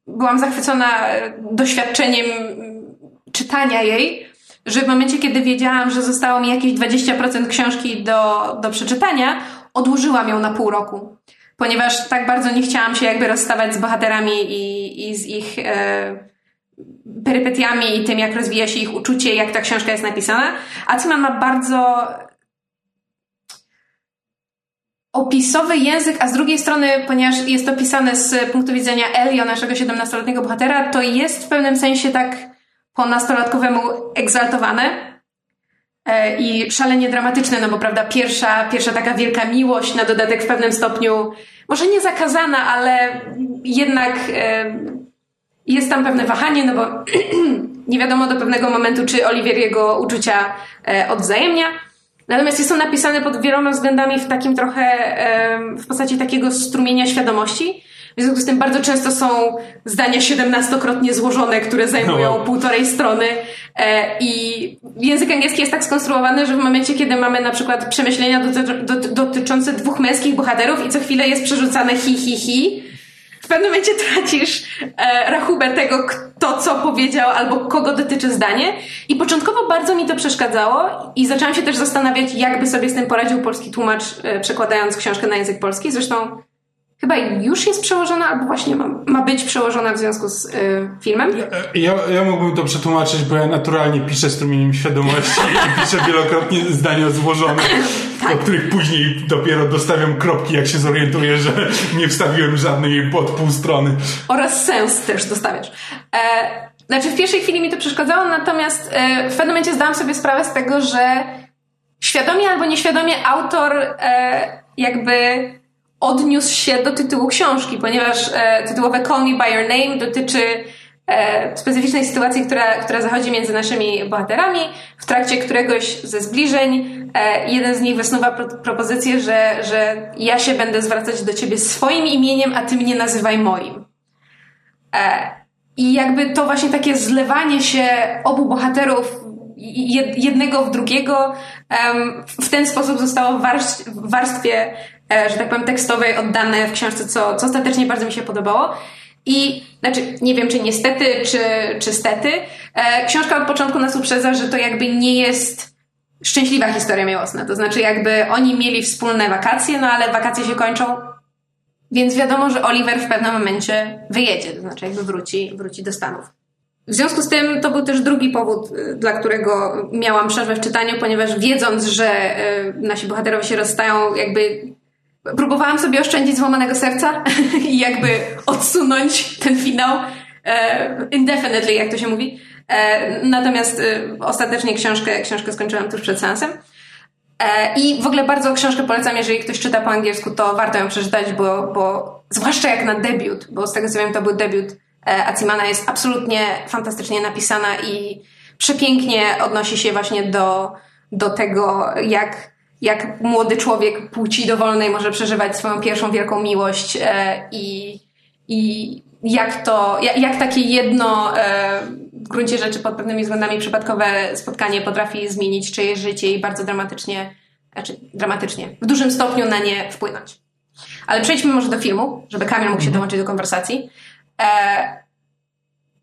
byłam zachwycona doświadczeniem czytania jej, że w momencie, kiedy wiedziałam, że zostało mi jakieś 20% książki do, do przeczytania, odłożyłam ją na pół roku. Ponieważ tak bardzo nie chciałam się jakby rozstawać z bohaterami i, i z ich perypetiami i tym, jak rozwija się ich uczucie, jak ta książka jest napisana. Aciman ma bardzo opisowy język, a z drugiej strony, ponieważ jest to pisane z punktu widzenia Elio, naszego 17-letniego bohatera, to jest w pewnym sensie tak po nastolatkowemu egzaltowane. e, i szalenie dramatyczne, no bo prawda, pierwsza, pierwsza taka wielka miłość, na dodatek w pewnym stopniu, może nie zakazana, ale jednak jest tam pewne wahanie, no bo [clears throat] nie wiadomo do pewnego momentu, czy Oliwier jego uczucia e, odwzajemnia. Natomiast jest on napisany pod wieloma względami w takim trochę, e, w postaci takiego strumienia świadomości. W związku z tym bardzo często są zdania siedemnastokrotnie złożone, które zajmują No. półtorej strony. E, I język angielski jest tak skonstruowany, że w momencie, kiedy mamy na przykład przemyślenia doty- dot- dotyczące dwóch męskich bohaterów i co chwilę jest przerzucane hi, hi, hi, w pewnym momencie tracisz e, rachubę tego, kto co powiedział albo kogo dotyczy zdanie. I początkowo bardzo mi to przeszkadzało i zaczęłam się też zastanawiać, jakby sobie z tym poradził polski tłumacz, e, przekładając książkę na język polski. Zresztą chyba już jest przełożona, albo właśnie ma, ma być przełożona w związku z e, filmem. Ja, ja mógłbym to przetłumaczyć, bo ja naturalnie piszę strumieniem świadomości i [laughs] piszę wielokrotnie zdania złożone, [laughs] do których później dopiero dostawiam kropki, jak się zorientuję, że nie wstawiłem żadnej pod pół strony. oraz sens też dostawiasz. E, znaczy w pierwszej chwili mi to przeszkadzało, natomiast e, w pewnym momencie zdałam sobie sprawę z tego, że świadomie albo nieświadomie autor e, jakby odniósł się do tytułu książki, ponieważ e, tytułowe Call Me By Your Name dotyczy e, specyficznej sytuacji, która, która zachodzi między naszymi bohaterami. W trakcie któregoś ze zbliżeń e, jeden z nich wysnuwa pro, propozycję, że, że ja się będę zwracać do ciebie swoim imieniem, a ty mnie nazywaj moim. E, I jakby to właśnie takie zlewanie się obu bohaterów jed- jednego w drugiego w ten sposób zostało w warstw- w warstwie, że tak powiem, tekstowej oddane w książce, co, co ostatecznie bardzo mi się podobało. I znaczy, nie wiem, czy niestety, czy, czy stety, e, książka od początku nas uprzedza, że to jakby nie jest szczęśliwa historia miłosna. To znaczy, jakby oni mieli wspólne wakacje, no ale wakacje się kończą, więc wiadomo, że Oliver w pewnym momencie wyjedzie, to znaczy jakby wróci, wróci do Stanów. W związku z tym to był też drugi powód, y, dla którego miałam przerwę w czytaniu, ponieważ wiedząc, że y, nasi bohaterowie się rozstają, jakby próbowałam sobie oszczędzić złamanego serca [laughs] i jakby odsunąć ten finał e, indefinitely, jak to się mówi. E, natomiast y, ostatecznie książkę, książkę skończyłam tuż przed seansem. E, I w ogóle bardzo książkę polecam, jeżeli ktoś czyta po angielsku, to warto ją przeczytać, bo, bo zwłaszcza jak na debiut, bo z tego co wiem, to był debiut e, Acimana, jest absolutnie fantastycznie napisana i przepięknie odnosi się właśnie do, do tego, jak, jak młody człowiek płci dowolnej może przeżywać swoją pierwszą wielką miłość e, i, i jak to, jak, jak takie jedno e, w gruncie rzeczy pod pewnymi względami przypadkowe spotkanie potrafi zmienić czyjeś życie i bardzo dramatycznie, znaczy dramatycznie, w dużym stopniu na nie wpłynąć. Ale przejdźmy może do filmu, żeby Kamil mógł się dołączyć do konwersacji. E,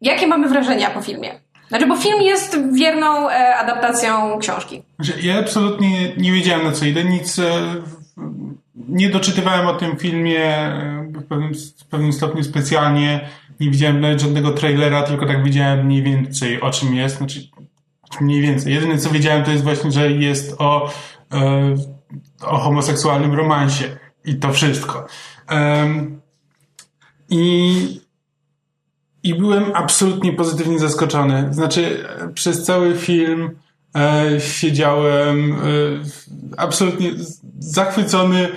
jakie mamy wrażenia po filmie? Znaczy, bo film jest wierną e, adaptacją książki. Ja absolutnie nie wiedziałem na co idę, nic e, nie doczytywałem o tym filmie e, w pewnym, w pewnym stopniu specjalnie, nie widziałem nawet żadnego trailera, tylko tak widziałem mniej więcej o czym jest, znaczy mniej więcej. Jedyne co wiedziałem to jest właśnie, że jest o, e, o homoseksualnym romansie i to wszystko. Em, I i byłem absolutnie pozytywnie zaskoczony. Znaczy, e, przez cały film e, siedziałem e, absolutnie zachwycony,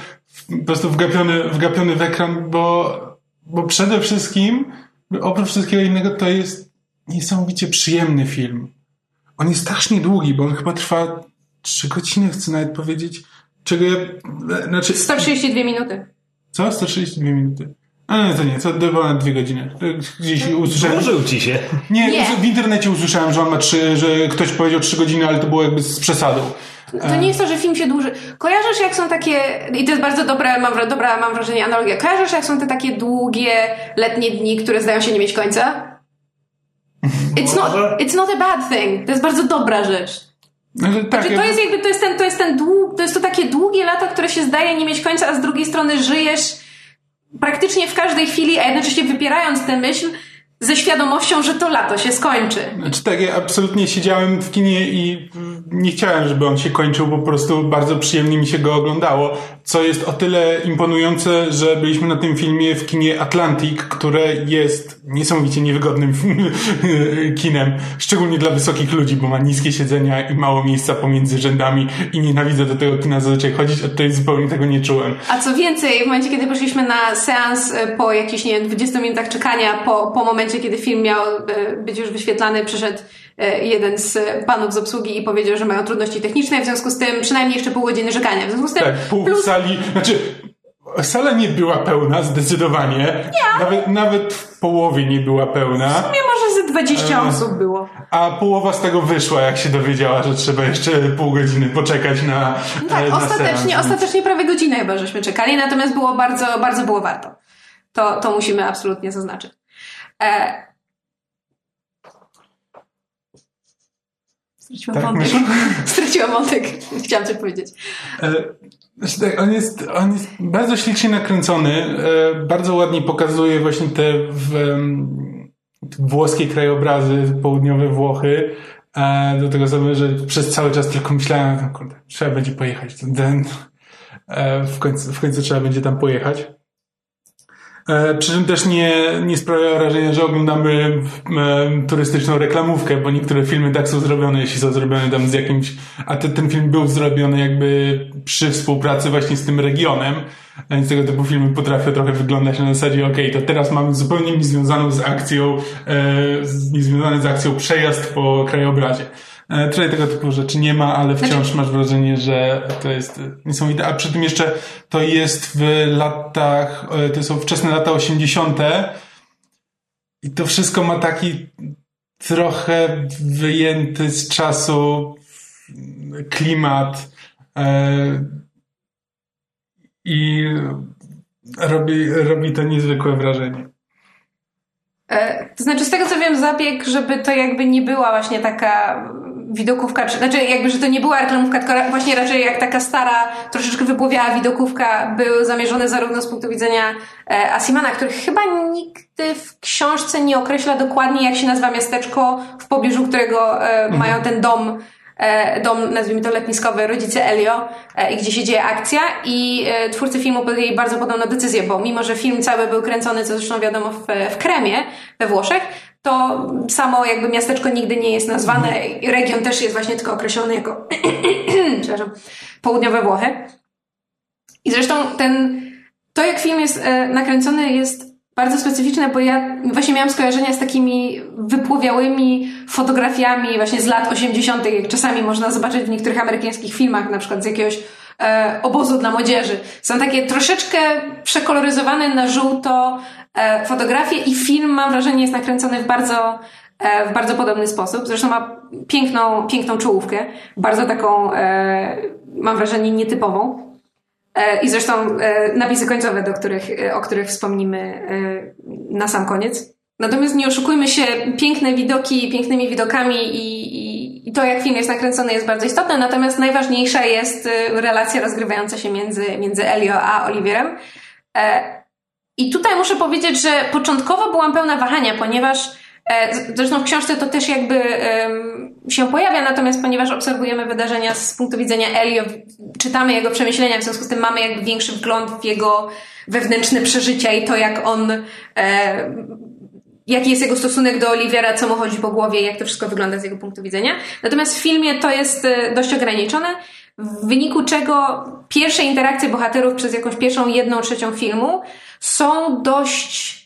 po prostu wgapiony, wgapiony w ekran, bo, bo przede wszystkim, oprócz wszystkiego innego, to jest niesamowicie przyjemny film. On jest strasznie długi, bo on chyba trwa trzy godziny, chcę nawet powiedzieć. Czego ja, e, znaczy... 132 minuty. Co? 132 minuty. A nie, to nie, to to ponad dwie godziny. Gdzieś usłyszałem. Złożył ci się. Nie, Nie. w internecie usłyszałem, że on ma trzy, że ktoś powiedział trzy godziny, ale to było jakby z przesadą. To nie jest to, że film się dłuży. Kojarzysz, jak są takie, i to jest bardzo dobre, mam, dobra, mam wrażenie, analogia. Kojarzysz, jak są te takie długie letnie dni, które zdają się nie mieć końca? It's not, it's not a bad thing. To jest bardzo dobra rzecz. Znaczy, tak, Znaczy, to jest jakby, to jest ten, to jest ten dług, to jest to takie długie lato, które się zdaje nie mieć końca, a z drugiej strony żyjesz praktycznie w każdej chwili, a jednocześnie wypierając tę myśl, ze świadomością, że to lato się skończy. Znaczy tak, ja absolutnie siedziałem w kinie i nie chciałem, żeby on się kończył, po prostu bardzo przyjemnie mi się go oglądało, co jest o tyle imponujące, że byliśmy na tym filmie w kinie Atlantic, które jest niesamowicie niewygodnym [laughs] kinem, szczególnie dla wysokich ludzi, bo ma niskie siedzenia i mało miejsca pomiędzy rzędami i nienawidzę do tego kina zazwyczaj chodzić, a tutaj zupełnie tego nie czułem. A co więcej, w momencie, kiedy poszliśmy na seans e, po jakichś, nie wiem, 20 minutach czekania, po, po momencie, kiedy film miał e, być już wyświetlany, przyszedł e, jeden z panów z obsługi i powiedział, że mają trudności techniczne, w związku z tym przynajmniej jeszcze pół godziny czekania. W związku z tym tak, pół plus... sali, znaczy Sala nie była pełna, zdecydowanie. Nie. Nawet, nawet w połowie nie była pełna. W sumie może ze 20 e, osób było. A połowa z tego wyszła, jak się dowiedziała, że trzeba jeszcze pół godziny poczekać na. No tak, na ostatecznie, seans. ostatecznie prawie godzinę chyba żeśmy czekali, natomiast było bardzo, bardzo było warto. To, to musimy absolutnie zaznaczyć. E... Straciłam tak, wątek. [laughs] Straciłam wątek. Chciałam coś powiedzieć. E, znaczy tak, on jest, on jest bardzo ślicznie nakręcony, e, bardzo ładnie pokazuje właśnie te w, włoskie krajobrazy, południowe Włochy, do tego samego, że przez cały czas tylko myślałem, kurde, trzeba będzie pojechać, ten, w, końcu, w końcu trzeba będzie tam pojechać. E, przy czym też nie, nie sprawia wrażenia, że oglądamy e, turystyczną reklamówkę, bo niektóre filmy tak są zrobione, jeśli są zrobione tam z jakimś, a te, ten film był zrobiony jakby przy współpracy właśnie z tym regionem, więc tego typu filmy potrafią trochę wyglądać na zasadzie, ok, to teraz mamy zupełnie niezwiązaną z akcją, e, niezwiązany z akcją przejazd po krajobrazie. E, tutaj tego typu rzeczy nie ma, ale wciąż znaczy... masz wrażenie, że to jest niesamowite. A przy tym jeszcze to jest w latach, e, to są wczesne lata 80. I to wszystko ma taki trochę wyjęty z czasu klimat e, i robi, robi to niezwykłe wrażenie. To znaczy, z tego co wiem, zabieg, żeby to jakby nie była właśnie taka widokówka, czy, znaczy jakby, że to nie była reklamówka, tylko właśnie raczej jak taka stara, troszeczkę wypłowiała widokówka, był zamierzony zarówno z punktu widzenia e, Asimana, który chyba nigdy w książce nie określa dokładnie, jak się nazywa miasteczko, w pobliżu którego e, mhm. mają ten dom, e, dom, nazwijmy to letniskowy, rodzice Elio, e, gdzie się dzieje akcja i twórcy filmu podjęli bardzo podobną decyzję, bo mimo, że film cały był kręcony, co zresztą wiadomo, w, w Kremie, we Włoszech, to samo jakby miasteczko nigdy nie jest nazwane. Region też jest właśnie tylko określony jako [clears throat] przepraszam, południowe Włochy. I zresztą ten, to jak film jest e, nakręcony jest bardzo specyficzne, bo ja właśnie miałam skojarzenia z takimi wypłowiałymi fotografiami właśnie z lat 80., jak czasami można zobaczyć w niektórych amerykańskich filmach, na przykład z jakiegoś e, obozu dla młodzieży. Są takie troszeczkę przekoloryzowane na żółto e, fotografie i film, mam wrażenie, jest nakręcony w bardzo, e, w bardzo podobny sposób. Zresztą ma piękną, piękną czołówkę, bardzo taką, e, mam wrażenie, nietypową. I zresztą napisy końcowe, do których, o których wspomnimy na sam koniec. Natomiast nie oszukujmy się, piękne widoki, pięknymi widokami i, i, i, to, jak film jest nakręcony, jest bardzo istotne. Natomiast najważniejsza jest relacja rozgrywająca się między, między Elio a Oliwierem. I tutaj muszę powiedzieć, że początkowo byłam pełna wahania, ponieważ zresztą w książce to też jakby się pojawia, natomiast ponieważ obserwujemy wydarzenia z punktu widzenia Elio, czytamy jego przemyślenia, w związku z tym mamy jakby większy wgląd w jego wewnętrzne przeżycia i to, jak on, e, jaki jest jego stosunek do Oliwiera, co mu chodzi po głowie, jak to wszystko wygląda z jego punktu widzenia. Natomiast w filmie to jest e, dość ograniczone, w wyniku czego pierwsze interakcje bohaterów przez jakąś pierwszą, jedną trzecią filmu są dość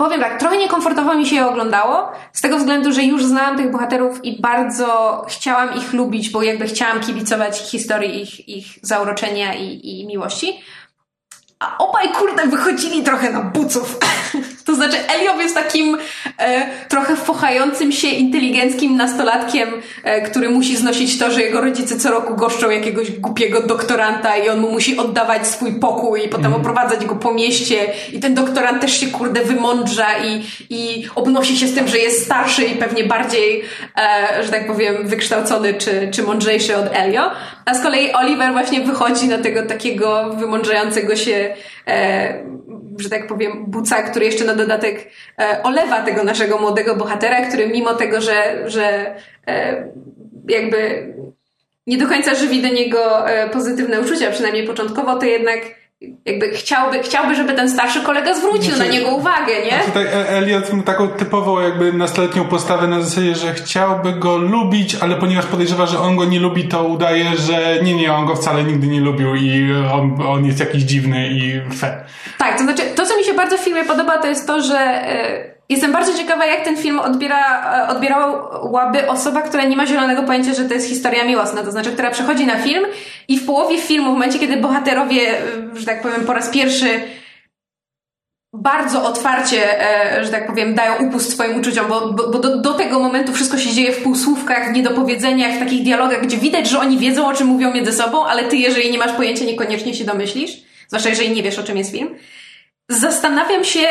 Powiem tak, trochę niekomfortowo mi się je oglądało, z tego względu, że już znałam tych bohaterów i bardzo chciałam ich lubić, bo jakby chciałam kibicować historii ich, ich zauroczenia i, i miłości. A obaj, kurde, wychodzili trochę na buców. [laughs] to znaczy, Eliow jest takim e, trochę wpochającym się, inteligenckim nastolatkiem, e, który musi znosić to, że jego rodzice co roku goszczą jakiegoś głupiego doktoranta i on mu musi oddawać swój pokój i potem mm. oprowadzać go po mieście i ten doktorant też się, kurde, wymądrza i, i obnosi się z tym, że jest starszy i pewnie bardziej, e, że tak powiem, wykształcony czy, czy mądrzejszy od Elio. A z kolei Oliver właśnie wychodzi na tego takiego wymądrzającego się, e, że tak powiem, buca, który jeszcze na dodatek e, olewa tego naszego młodego bohatera, który mimo tego, że, że e, jakby nie do końca żywi do niego e, pozytywne uczucia, przynajmniej początkowo, to jednak jakby chciałby, chciałby, żeby ten starszy kolega zwrócił Znaczy- na niego uwagę, nie? Tutaj E- Elliot ma taką typową jakby nastoletnią postawę na zasadzie, że chciałby go lubić, ale ponieważ podejrzewa, że on go nie lubi, to udaje, że nie, nie, on go wcale nigdy nie lubił i on, on jest jakiś dziwny i fe. Tak, to znaczy, to bardzo w filmie podoba, to jest to, że e, jestem bardzo ciekawa, jak ten film odbiera, e, odbierałaby osoba, która nie ma zielonego pojęcia, że to jest historia miłosna, to znaczy, która przychodzi na film i w połowie filmu, w momencie, kiedy bohaterowie, e, że tak powiem, po raz pierwszy bardzo otwarcie, że tak powiem, dają upust swoim uczuciom, bo, bo, bo do, do tego momentu wszystko się dzieje w półsłówkach, w niedopowiedzeniach, w takich dialogach, gdzie widać, że oni wiedzą, o czym mówią między sobą, ale ty, jeżeli nie masz pojęcia, niekoniecznie się domyślisz, zwłaszcza jeżeli nie wiesz, o czym jest film. Zastanawiam się,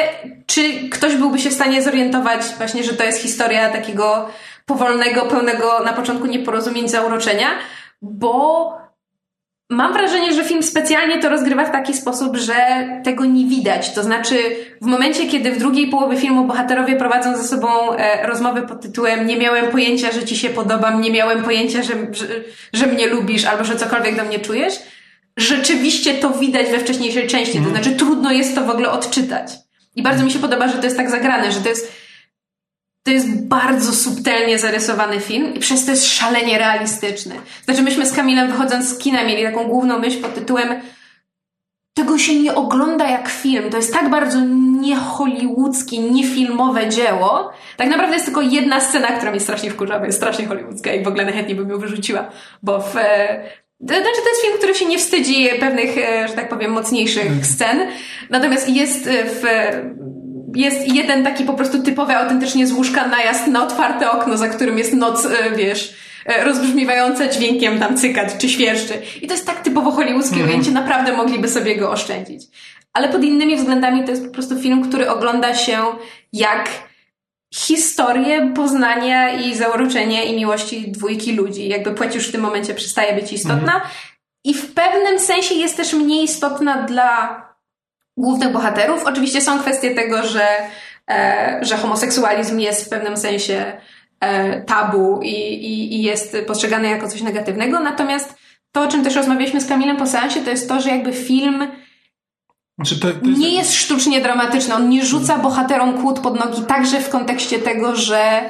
czy ktoś byłby się w stanie zorientować właśnie, że to jest historia takiego powolnego, pełnego na początku nieporozumień, zauroczenia, bo mam wrażenie, że film specjalnie to rozgrywa w taki sposób, że tego nie widać. To znaczy, w momencie, kiedy w drugiej połowie filmu bohaterowie prowadzą ze sobą e, pod tytułem Nie miałem pojęcia, że ci się podobam, nie miałem pojęcia, że, że, że mnie lubisz albo że cokolwiek do mnie czujesz, rzeczywiście to widać we wcześniejszej części. To znaczy, trudno jest to w ogóle odczytać. I bardzo mi się podoba, że to jest tak zagrane, że to jest to jest bardzo subtelnie zarysowany film i przez to jest szalenie realistyczny. Znaczy, myśmy z Kamilem wychodząc z kina mieli taką główną myśl pod tytułem tego się nie ogląda jak film. To jest tak bardzo niehollywoodzkie, niefilmowe dzieło. Tak naprawdę jest tylko jedna scena, która mnie strasznie wkurza, bo jest strasznie hollywoodzka i w ogóle najchętniej bym ją wyrzuciła, bo w... to Znaczy, to jest film, który się nie wstydzi pewnych, e, że tak powiem, mocniejszych scen. Natomiast jest e, w jest jeden taki po prostu typowy, autentycznie z łóżka najazd na otwarte okno, za którym jest noc, e, wiesz, rozbrzmiewająca dźwiękiem tam cykać czy świerszczy. I to jest tak typowo hollywoodzkie ujęcie, naprawdę mogliby sobie go oszczędzić. Ale pod innymi względami to jest po prostu film, który ogląda się jak historię poznania i zauroczenia i miłości dwójki ludzi. Jakby płeć już w tym momencie przestaje być istotna. I w pewnym sensie jest też mniej istotna dla głównych bohaterów. Oczywiście są kwestie tego, że, e, że homoseksualizm jest w pewnym sensie e, tabu i, i, i jest postrzegany jako coś negatywnego. Natomiast to, o czym też rozmawialiśmy z Kamilem po seansie, to jest to, że jakby film Znaczy, to, to jest, nie jest sztucznie dramatyczny. On nie rzuca bohaterom kłód pod nogi także w kontekście tego, że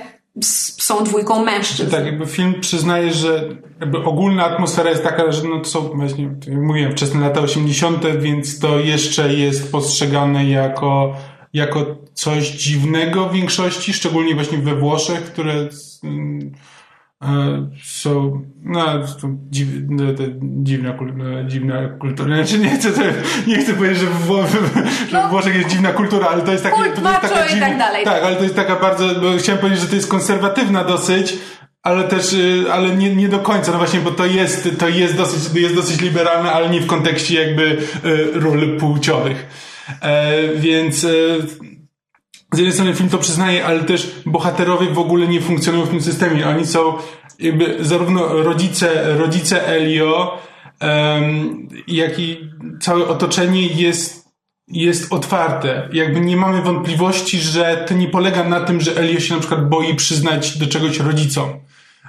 są dwójką mężczyzn. Tak, jakby film przyznaje, że jakby ogólna atmosfera jest taka, że no to są właśnie, jak mówiłem, wczesne lata 80., więc to jeszcze jest postrzegane jako, jako coś dziwnego w większości, szczególnie właśnie we Włoszech, które mm, są, no, to dziw, no, to dziwna, e, dziwna kultura. Znaczy nie chcę, nie chcę powiedzieć, że w, że w Włoszech jest dziwna kultura, ale to jest Kult, to jest taka i tak dalej. Tak, ale to jest taka bardzo, bo chciałem powiedzieć, że to jest konserwatywna dosyć, ale też, y, ale nie, nie do końca, no właśnie, bo to jest, to jest dosyć, jest dosyć liberalne, ale nie w kontekście jakby y, ról płciowych. E, więc e, z jednej strony film to przyznaje, ale też bohaterowie w ogóle nie funkcjonują w tym systemie. Oni są jakby zarówno rodzice, rodzice Elio, em, jak i całe otoczenie jest jest otwarte. Jakby nie mamy wątpliwości, że to nie polega na tym, że Elio się na przykład boi przyznać do czegoś rodzicom.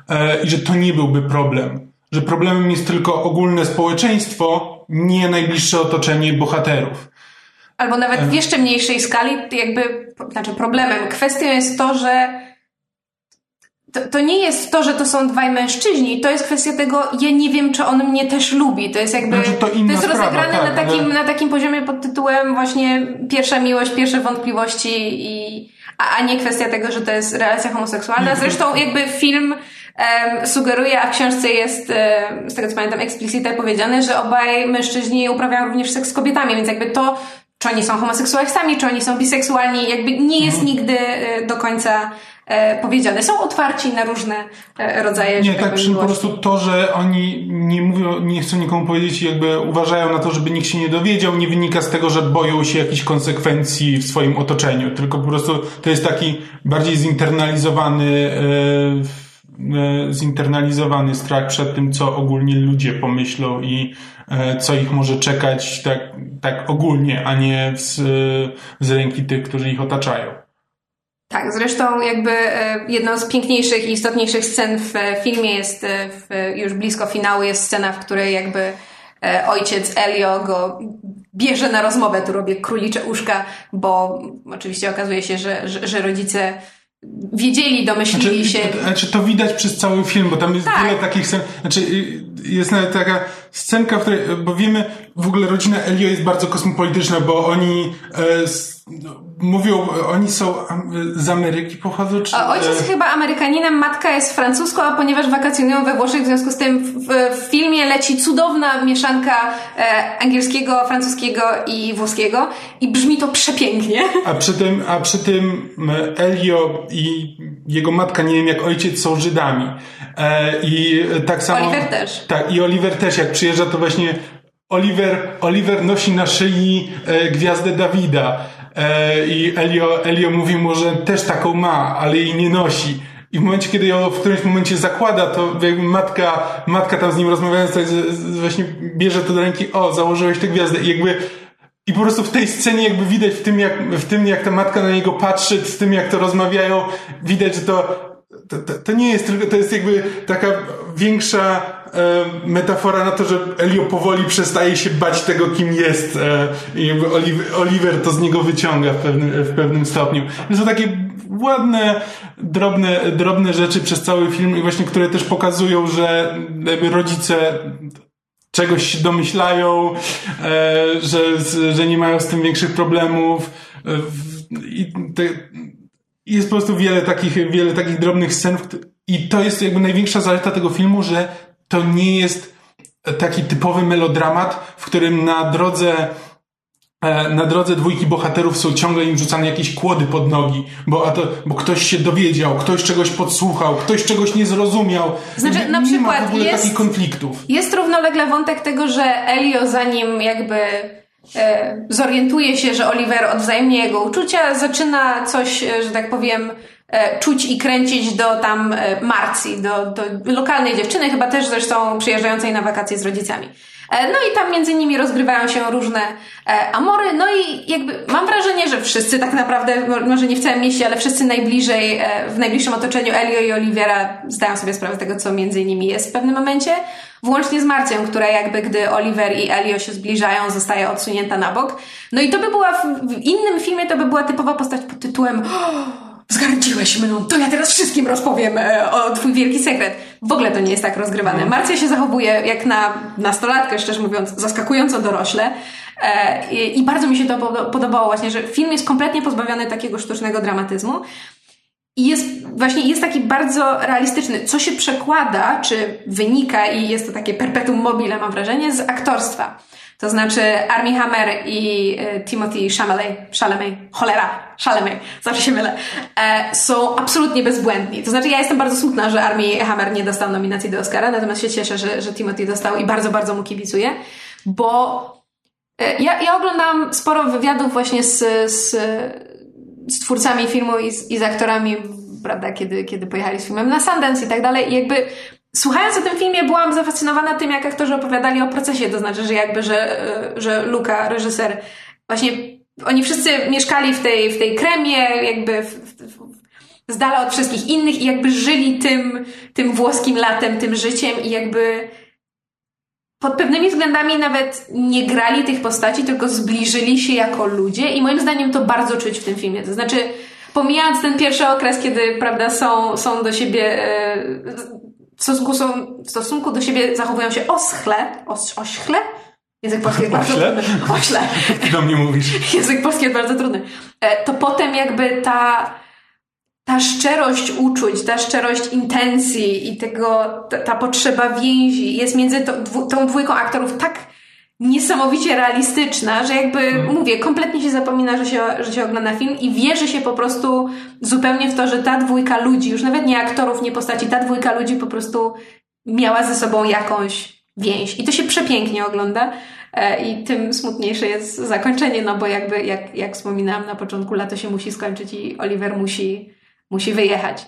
E, I że to nie byłby problem. Że problemem jest tylko ogólne społeczeństwo, nie najbliższe otoczenie bohaterów. Albo nawet w jeszcze mniejszej skali, jakby, znaczy problemem. Kwestią jest to, że to, to nie jest to, że to są dwaj mężczyźni, to jest kwestia tego, ja nie wiem, czy on mnie też lubi. To jest jakby, Znaczy, to inna jest sprawa, rozegrane tak, na, takim, ale- na takim poziomie pod tytułem właśnie pierwsza miłość, pierwsze wątpliwości i, a, a nie kwestia tego, że to jest relacja homoseksualna. To- Zresztą jakby film em, sugeruje, a w książce jest, em, z tego co pamiętam, eksplicite powiedziane, że obaj mężczyźni uprawiają również seks z kobietami, więc jakby to, czy oni są homoseksualistami, czy oni są biseksualni, jakby nie jest Mhm. nigdy e, do końca e, powiedziane. Są otwarci na różne e, rodzaje Nie, tak, przy po prostu to, że oni nie mówią, nie chcą nikomu powiedzieć i jakby uważają na to, żeby nikt się nie dowiedział, nie wynika z tego, że boją się jakichś konsekwencji w swoim otoczeniu, tylko po prostu to jest taki bardziej zinternalizowany e, zinternalizowany strach przed tym, co ogólnie ludzie pomyślą i e, co ich może czekać tak, tak ogólnie, a nie z, z ręki tych, którzy ich otaczają. Tak, zresztą jakby e, jedną z piękniejszych i istotniejszych scen w filmie jest w, już blisko finału jest scena, w której jakby ojciec Elio go bierze na rozmowę, tu robię królicze uszka, bo oczywiście okazuje się, że, że, że rodzice wiedzieli, domyślili znaczy, się. Znaczy to widać przez cały film, bo tam jest tak. wiele takich scen. Znaczy jest nawet taka scenka, w której, bo wiemy, w ogóle rodzina Elio jest bardzo kosmopolityczna, bo oni e, mówią, oni są z Ameryki pochodzą? Czy... ojciec e... chyba Amerykaninem, matka jest francuską, a ponieważ wakacjonują we Włoszech, w związku z tym w, w filmie leci cudowna mieszanka e, angielskiego, francuskiego i włoskiego i brzmi to przepięknie. [laughs] A przy tym, a przy tym Elio i jego matka, nie wiem jak ojciec, są Żydami. E, I tak samo... Oliver też. Tak, i Oliver też, jak przyjeżdża, to właśnie Oliver, Oliver nosi na szyi e, gwiazdę Dawida. E, I Elio, Elio mówi mu, że też taką ma, ale jej nie nosi. I w momencie, kiedy ją w którymś momencie zakłada, to jakby matka, matka tam z nim rozmawiając, tak właśnie bierze to do ręki, o, założyłeś tę gwiazdę. I jakby i po prostu w tej scenie jakby widać w tym, jak, w tym, jak ta matka na niego patrzy, z tym, jak to rozmawiają, widać, że to, to, to, to nie jest tylko, to jest jakby taka większa metafora na to, że Elio powoli przestaje się bać tego, kim jest e, i Oliver to z niego wyciąga w pewnym, w pewnym stopniu. To są takie ładne, drobne, drobne rzeczy przez cały film i właśnie, które też pokazują, że rodzice czegoś się domyślają, e, że, że nie mają z tym większych problemów e, i te, jest po prostu wiele takich, wiele takich drobnych scen i to jest jakby największa zaleta tego filmu, że to nie jest taki typowy melodramat, w którym na drodze e, na drodze dwójki bohaterów są ciągle im rzucane jakieś kłody pod nogi, bo, a to, bo ktoś się dowiedział, ktoś czegoś podsłuchał, ktoś czegoś nie zrozumiał. Znaczy, nie, na przykład nie ma w ogóle jest, takich konfliktów. Jest równolegle wątek tego, że Elio zanim jakby e, zorientuje się, że Oliver odwzajemnia jego uczucia, zaczyna coś, e, że tak powiem, czuć i kręcić do tam e, Marcji, do, do lokalnej dziewczyny, chyba też zresztą przyjeżdżającej na wakacje z rodzicami. E, no i tam między nimi rozgrywają się różne amory, no i jakby mam wrażenie, że wszyscy tak naprawdę, może nie w całym mieście, ale wszyscy najbliżej, w najbliższym otoczeniu Elio i Olivera zdają sobie sprawę z tego, co między nimi jest w pewnym momencie, włącznie z Marcją, która jakby gdy Oliver i Elio się zbliżają, zostaje odsunięta na bok. No i to by była, w innym filmie to by była typowa postać pod tytułem oh, zgardziłeś mną, to ja teraz wszystkim rozpowiem e, o twój wielki sekret. W ogóle to nie jest tak rozgrywane. Mhm. Marcia się zachowuje jak na nastolatkę, szczerze mówiąc, zaskakująco dorośle. E, I bardzo mi się to podobało właśnie, że film jest kompletnie pozbawiony takiego sztucznego dramatyzmu. I jest właśnie jest taki bardzo realistyczny, co się przekłada, czy wynika i jest to takie perpetuum mobile, mam wrażenie, z aktorstwa. To znaczy Armie Hammer i e, Timothy Chalamet, Chalamet, cholera, Chalamet, zawsze się mylę, e, są absolutnie bezbłędni. To znaczy ja jestem bardzo smutna, że Armie Hammer nie dostał nominacji do Oscara, natomiast się cieszę, że, że Timothy dostał i bardzo, bardzo mu kibicuję, bo e, ja, ja oglądam sporo wywiadów właśnie z, z, z twórcami filmu i z, i z aktorami, prawda, kiedy, kiedy pojechali z filmem na Sundance i tak dalej i jakby Słuchając o tym filmie, byłam zafascynowana tym, jak aktorzy opowiadali o procesie, to znaczy, że jakby, że, e, że Luka, reżyser, właśnie oni wszyscy mieszkali w tej, w tej kremie, jakby w, w, z dala od wszystkich innych i jakby żyli tym, tym włoskim latem, tym życiem i jakby pod pewnymi względami nawet nie grali tych postaci, tylko zbliżyli się jako ludzie i moim zdaniem to bardzo czuć w tym filmie. To znaczy, pomijając ten pierwszy okres, kiedy, prawda, są, są do siebie, w stosunku, są, w stosunku do siebie zachowują się oschle, os, ośchle, Język polski jest bardzo trudny. Ośle. Ty do mnie mówisz. [laughs] Język polski jest bardzo trudny. To potem jakby ta, ta szczerość uczuć, ta szczerość intencji i tego, ta, ta potrzeba więzi jest między to, dwu, tą dwójką aktorów tak niesamowicie realistyczna, że jakby, hmm. mówię, kompletnie się zapomina, że się, że się ogląda film i wierzy się po prostu zupełnie w to, że ta dwójka ludzi, już nawet nie aktorów, nie postaci, ta dwójka ludzi po prostu miała ze sobą jakąś więź. I to się przepięknie ogląda. E, I tym smutniejsze jest zakończenie, no bo jakby, jak, jak wspominałam na początku, lato się musi skończyć i Oliver musi, musi wyjechać.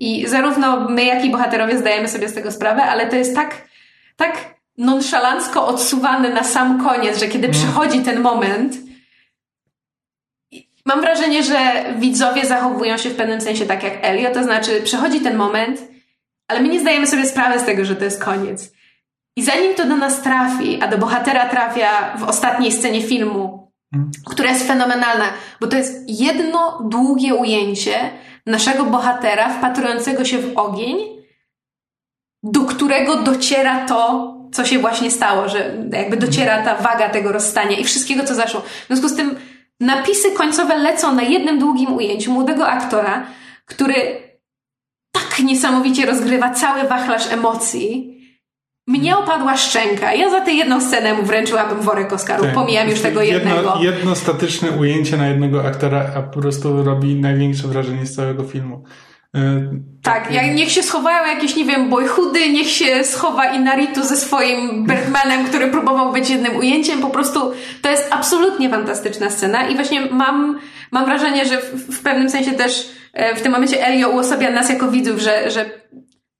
I zarówno my, jak i bohaterowie zdajemy sobie z tego sprawę, ale to jest tak, tak nonszalancko odsuwane na sam koniec, że kiedy przychodzi ten moment, mam wrażenie, że widzowie zachowują się w pewnym sensie tak jak Elio, to znaczy przychodzi ten moment, ale my nie zdajemy sobie sprawy z tego, że to jest koniec. I zanim to do nas trafi, a do bohatera trafia w ostatniej scenie filmu, która jest fenomenalna, bo to jest jedno długie ujęcie naszego bohatera wpatrującego się w ogień, do którego dociera to, co się właśnie stało, że jakby dociera ta waga tego rozstania i wszystkiego, co zaszło. W związku z tym napisy końcowe lecą na jednym długim ujęciu młodego aktora, który tak niesamowicie rozgrywa cały wachlarz emocji. Mnie opadła szczęka. Ja za tę jedną scenę mu wręczyłabym worek Oscarów. Tak. Pomijam już tego jedno, jednego. Jedno statyczne ujęcie na jednego aktora, a po prostu robi największe wrażenie z całego filmu. Y, Tak, jak, niech się schowają jakieś, nie wiem, boyhoody, niech się schowa Inaritu ze swoim Bergmanem, który próbował być jednym ujęciem. Po prostu to jest absolutnie fantastyczna scena i właśnie mam, mam wrażenie, że w, w pewnym sensie też e, w tym momencie Elio uosabia nas jako widzów, że, że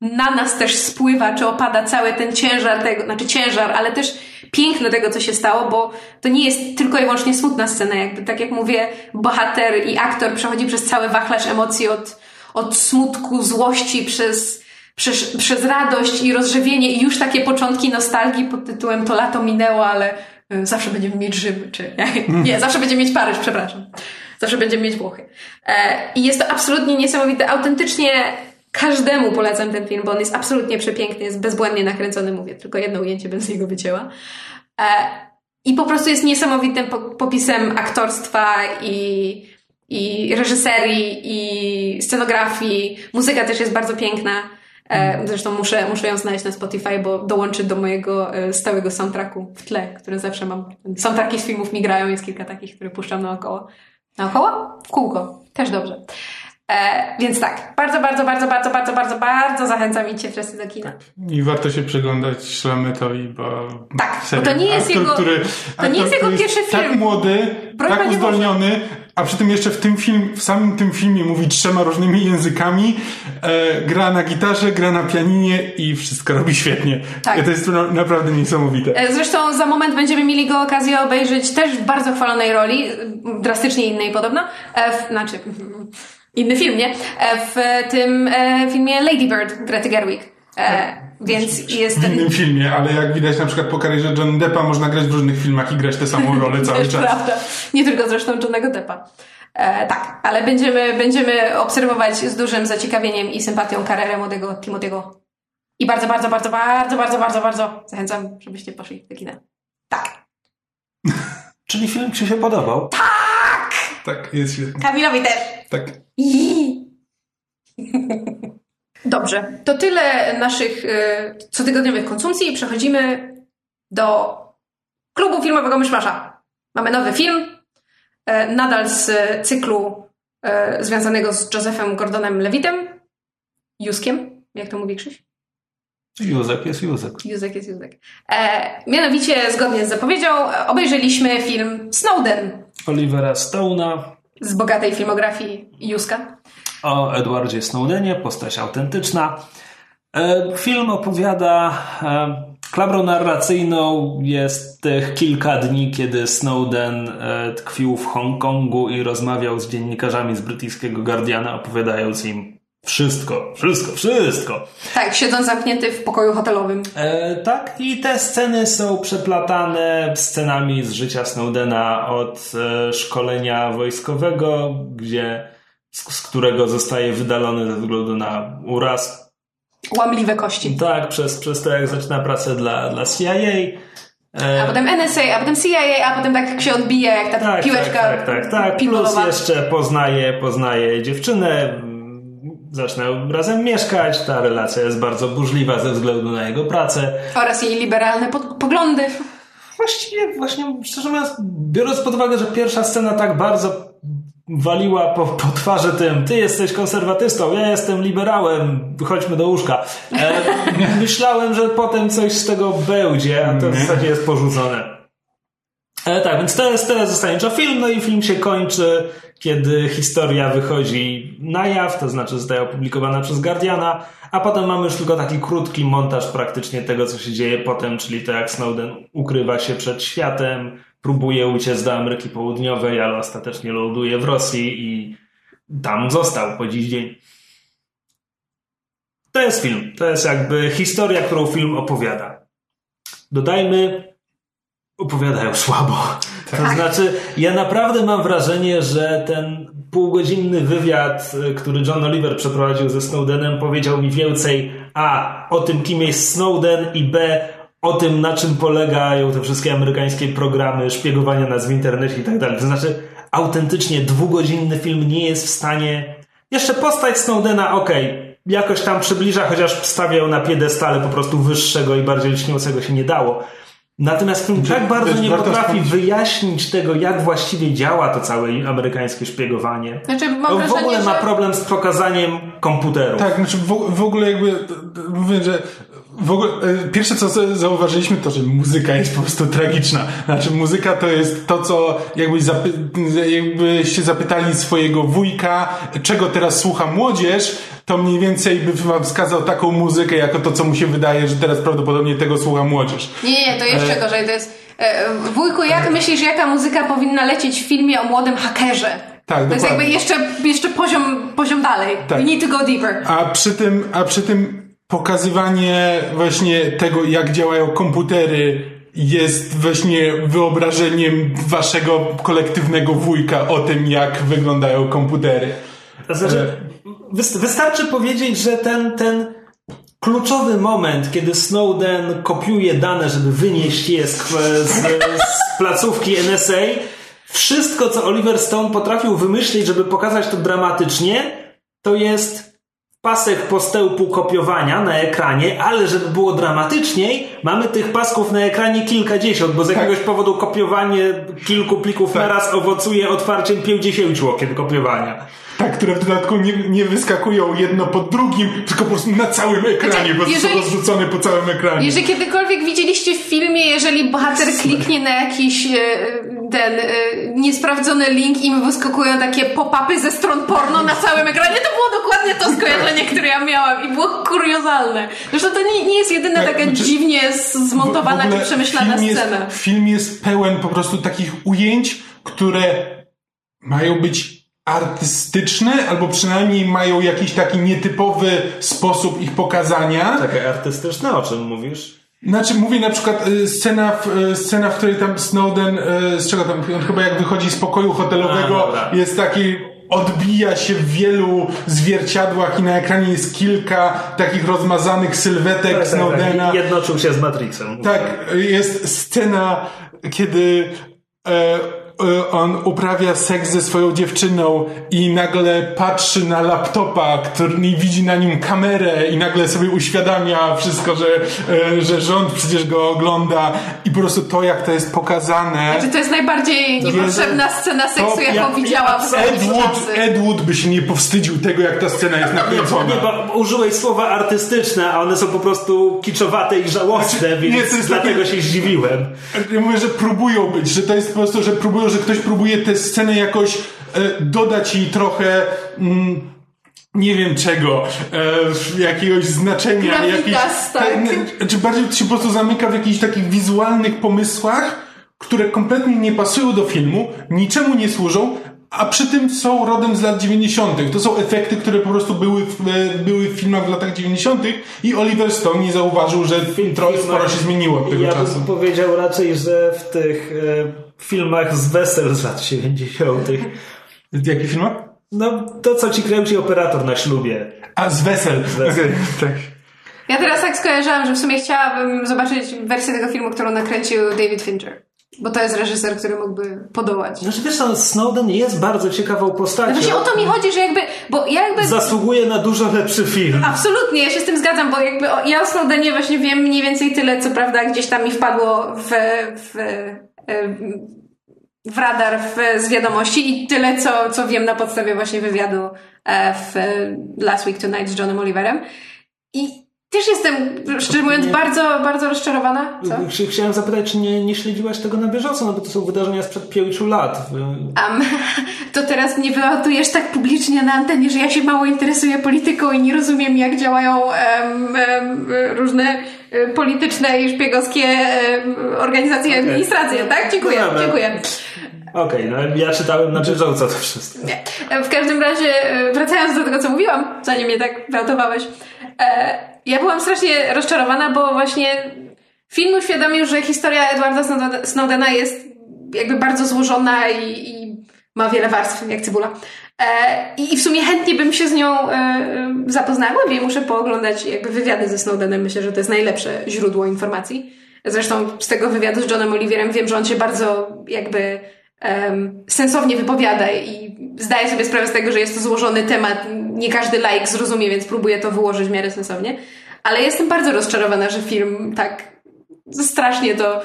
na nas też spływa, czy opada cały ten ciężar tego, znaczy ciężar, ale też piękno tego, co się stało, bo to nie jest tylko i wyłącznie smutna scena, jakby, tak jak mówię, bohater i aktor przechodzi przez cały wachlarz emocji od, od smutku, złości, przez, przez, przez radość i rozżywienie i już takie początki nostalgii pod tytułem to lato minęło, ale y, zawsze będziemy mieć Rzym, czy [laughs] nie, zawsze będziemy mieć Paryż, przepraszam. Zawsze będziemy mieć Włochy. E, I jest to absolutnie niesamowite. Autentycznie każdemu polecam ten film, bo on jest absolutnie przepiękny, jest bezbłędnie nakręcony, mówię, tylko jedno ujęcie bym z niego wycięła. E, I po prostu jest niesamowitym po- popisem aktorstwa i, i reżyserii, i scenografii. Muzyka też jest bardzo piękna. E, Zresztą muszę, muszę ją znaleźć na Spotify, bo dołączy do mojego e, stałego soundtracku w tle, który zawsze mam. Soundtracki z filmów mi grają, jest kilka takich, które puszczam naokoło. Naokoło? W kółko. Też dobrze. E, więc tak, bardzo, bardzo, bardzo, bardzo, bardzo, bardzo, bardzo zachęcam idźcie wszyscy do kina. I warto się przyglądać Szlametowi, bo... Tak, serio, bo to nie jest aktor, jego- który, to nie jest jego pierwszy Tak film. młody, Broń tak Panie Boże. uzdolniony, a przy tym jeszcze w tym film, w samym tym filmie mówi trzema różnymi językami, e, gra na gitarze, gra na pianinie i wszystko robi świetnie. Tak. To jest na, naprawdę niesamowite. E, Zresztą za moment będziemy mieli go okazję obejrzeć też w bardzo chwalonej roli, drastycznie innej podobno, e, w, znaczy inny film, nie? E, W tym e, filmie Lady Bird Grety Gerwig. E, więc jest... W innym filmie, ale jak widać na przykład po karierze John Deppa można grać w różnych filmach i grać tę samą [laughs] rolę cały czas. prawda. Nie tylko zresztą Johnego Deppa. E, tak, ale będziemy, będziemy obserwować z dużym zaciekawieniem i sympatią karierę młodego Timothy'ego. I bardzo, bardzo, bardzo, bardzo, bardzo, bardzo, bardzo zachęcam, żebyście poszli do kina. Tak. [laughs] Czyli film Ci się podobał? Tak, jest świetnie. Kamilowi też. Tak. [laughs] Dobrze, to tyle naszych y, cotygodniowych konsumpcji. Przechodzimy do klubu filmowego Myszmasza. Mamy nowy film, y, nadal z cyklu y, związanego z Josephem Gordonem Levitem. Juskiem, jak to mówi Krzyś? Józek jest Józek. Józek jest Józek. E, mianowicie, zgodnie z zapowiedzią, obejrzeliśmy film Snowden Olivera Stone'a z bogatej filmografii Józka. o Edwardzie Snowdenie, postać autentyczna. E, Film opowiada e, klabrą narracyjną jest tych kilka dni, kiedy Snowden e, tkwił w Hongkongu i rozmawiał z dziennikarzami z brytyjskiego Guardiana, opowiadając im wszystko, wszystko, wszystko. Tak, siedząc zamknięty w pokoju hotelowym. E, tak, i te sceny są przeplatane scenami z życia Snowdena od e, szkolenia wojskowego, gdzie, z, z którego zostaje wydalony ze względu na uraz. Łamliwe kości. Tak, przez, przez to, jak zaczyna pracę dla, dla CIA. E, A potem NSA, a potem CIA, a potem tak się odbija, jak ta tak, piłeczka tak, tak, tak, tak. Plus jeszcze poznaje, poznaje dziewczynę, zaczynają razem mieszkać. Ta relacja jest bardzo burzliwa ze względu na jego pracę. Oraz jej liberalne po- poglądy. Właściwie, właśnie, szczerze mówiąc, biorąc pod uwagę, że pierwsza scena tak bardzo waliła po, po twarzy tym, ty jesteś konserwatystą, ja jestem liberałem, chodźmy do łóżka. E, myślałem, że potem coś z tego będzie, a to w zasadzie jest porzucone. E, tak, więc to jest, to jest zasadniczo film, no i film się kończy, kiedy historia wychodzi na jaw, to znaczy zostaje opublikowana przez Guardiana, a potem mamy już tylko taki krótki montaż praktycznie tego, co się dzieje potem, czyli to jak Snowden ukrywa się przed światem, próbuje uciec do Ameryki Południowej, ale ostatecznie ląduje w Rosji i tam został po dziś dzień. To jest film. To jest jakby historia, którą film opowiada. Dodajmy, opowiadają słabo. Tak. To znaczy, ja naprawdę mam wrażenie, że ten półgodzinny wywiad, który John Oliver przeprowadził ze Snowdenem, powiedział mi więcej A. o tym, kim jest Snowden i B. o tym, na czym polegają te wszystkie amerykańskie programy szpiegowania nas w internecie i tak dalej. To znaczy, autentycznie dwugodzinny film nie jest w stanie. Jeszcze postać Snowdena, okej, okay, jakoś tam przybliża, chociaż stawiał na piedestale po prostu wyższego i bardziej lśniącego się nie dało. Natomiast film tak bardzo nie potrafi wyjaśnić tego, jak właściwie działa to całe amerykańskie szpiegowanie. Znaczy, mam On w wrażenie, ogóle ma problem z pokazaniem komputerów. Tak, znaczy w, w ogóle jakby mówię, że w ogóle e, pierwsze co za- zauważyliśmy to, że muzyka jest po prostu tragiczna. Znaczy muzyka to jest to, co jakby zapy, jakbyście zapytali swojego wujka, czego teraz słucha młodzież, to mniej więcej by wam wskazał taką muzykę, jako to, co mu się wydaje, że teraz prawdopodobnie tego słucha młodzież. Nie, nie, to jeszcze E. gorzej. To jest. E, wujku, jak myślisz, jaka muzyka powinna lecieć w filmie o młodym hakerze? Tak, To jest dokładnie. jakby jeszcze, jeszcze poziom, poziom dalej. Tak. We need to go deeper. A przy tym, a przy tym pokazywanie właśnie tego, jak działają komputery jest właśnie wyobrażeniem waszego kolektywnego wujka o tym, jak wyglądają komputery. To znaczy, wys- wystarczy powiedzieć, że ten, ten kluczowy moment, kiedy Snowden kopiuje dane, żeby wynieść je z, z, z placówki NSA, wszystko, co Oliver Stone potrafił wymyślić, żeby pokazać to dramatycznie, to jest pasek postępu kopiowania na ekranie, ale żeby było dramatyczniej, mamy tych pasków na ekranie kilkadziesiąt, bo z jakiegoś powodu kopiowanie kilku plików naraz owocuje otwarciem 50 okien kopiowania. Tak, które w dodatku nie, nie wyskakują jedno po drugim, tylko po prostu na całym ekranie, Znaczy, bo są rozrzucone po całym ekranie. Jeżeli kiedykolwiek widzieliście w filmie, jeżeli bohater kliknie na jakiś e, ten e, niesprawdzony link i mu wyskakują takie pop-upy ze stron porno na całym ekranie, to było dokładnie to skojarzenie, które ja miałam i było kuriozalne. Zresztą to nie, nie jest jedyna Tak, taka znaczy- dziwnie zmontowana czy przemyślana film jest- scena. Film jest pełen po prostu takich ujęć, które mają być artystyczne, albo przynajmniej mają jakiś taki nietypowy sposób ich pokazania. Takie artystyczne, o czym mówisz? Znaczy, mówię na przykład y, scena, w, y, scena, w której tam Snowden, y, z czego tam, on chyba jak wychodzi z pokoju hotelowego, A, jest taki, odbija się w wielu zwierciadłach i na ekranie jest kilka takich rozmazanych sylwetek Snowdena. Tak, Jednoczył się z Matrixem. Tak, jest scena, kiedy e, on uprawia seks ze swoją dziewczyną i nagle patrzy na laptopa, który widzi na nim kamerę i nagle sobie uświadamia wszystko, że, e, że rząd przecież go ogląda i po prostu to, jak to jest pokazane. Czy to jest najbardziej niepotrzebna scena seksu, To- jaką ja- widziałam ja- w pracy. Edward by się nie powstydził tego, jak ta scena jest Nie, nakręcona. bo użyłeś słowa artystyczne, a one są po prostu kiczowate i żałosne, Znaczy, więc nie, to jest dlatego takie- się zdziwiłem. Ja mówię, że próbują być, że to jest po prostu, że próbują, że ktoś próbuje tę scenę jakoś e, dodać jej trochę. Mm, nie wiem czego, e, jakiegoś znaczenia, jakiejś, tak. czy bardziej to się po prostu zamyka w jakichś takich wizualnych pomysłach, które kompletnie nie pasują do filmu, niczemu nie służą, a przy tym są rodem z lat 90. To są efekty, które po prostu były w, e, były w filmach w latach 90. i Oliver Stone nie zauważył, że trochę sporo się zmieniło od tego ja czasu. bym powiedział raczej, że w tych e, filmach z wesel z lat 90. Jaki film? No, to co ci kręci operator na ślubie. A, z wesel. wesel. Okej, tak. Ja teraz tak skojarzyłam, że w sumie chciałabym zobaczyć wersję tego filmu, którą nakręcił David Fincher. Bo to jest reżyser, który mógłby podołać. Znaczy wiesz, no, Snowden jest bardzo ciekawą postacią. No właśnie o to mi chodzi, że jakby, bo ja jakby... Zasługuje na dużo lepszy film. Absolutnie, ja się z tym zgadzam, bo jakby o, ja o Snowdenie właśnie wiem mniej więcej tyle, co prawda gdzieś tam mi wpadło w, w, w radar w, z wiadomości i tyle, co, co wiem na podstawie właśnie wywiadu e, w Last Week Tonight z Johnem Oliverem. I Też jestem, szczerze mówiąc, Nie. bardzo, bardzo rozczarowana. Co? Ch- Chciałem zapytać, czy nie, nie śledziłaś tego na bieżąco, no bo to są wydarzenia sprzed pięciu lat. Am, [laughs] to teraz mnie wylatujesz tak publicznie na antenie, że ja się mało interesuję polityką i nie rozumiem, jak działają em, em, różne e, polityczne i szpiegowskie organizacje i administracje, tak? Dziękuję, No dziękuję. Okej, no ja czytałem na bieżąco to wszystko. Nie. E, W każdym razie, e, wracając do tego, co mówiłam, zanim mnie tak wylatowałeś, e, ja byłam strasznie rozczarowana, bo właśnie film uświadomił, że historia Edwarda Snowdena- jest jakby bardzo złożona i, i ma wiele warstw, jak cebula. E, I, w sumie chętnie bym się z nią e, e, zapoznała głębiej. Muszę pooglądać jakby wywiady ze Snowdenem. Myślę, że to jest najlepsze źródło informacji. Zresztą z tego wywiadu z Johnem Oliverem wiem, że on się bardzo jakby em, sensownie wypowiada i zdaje sobie sprawę z tego, że jest to złożony temat. Nie każdy laik zrozumie, więc próbuję to wyłożyć w miarę sensownie. Ale jestem bardzo rozczarowana, że film tak strasznie to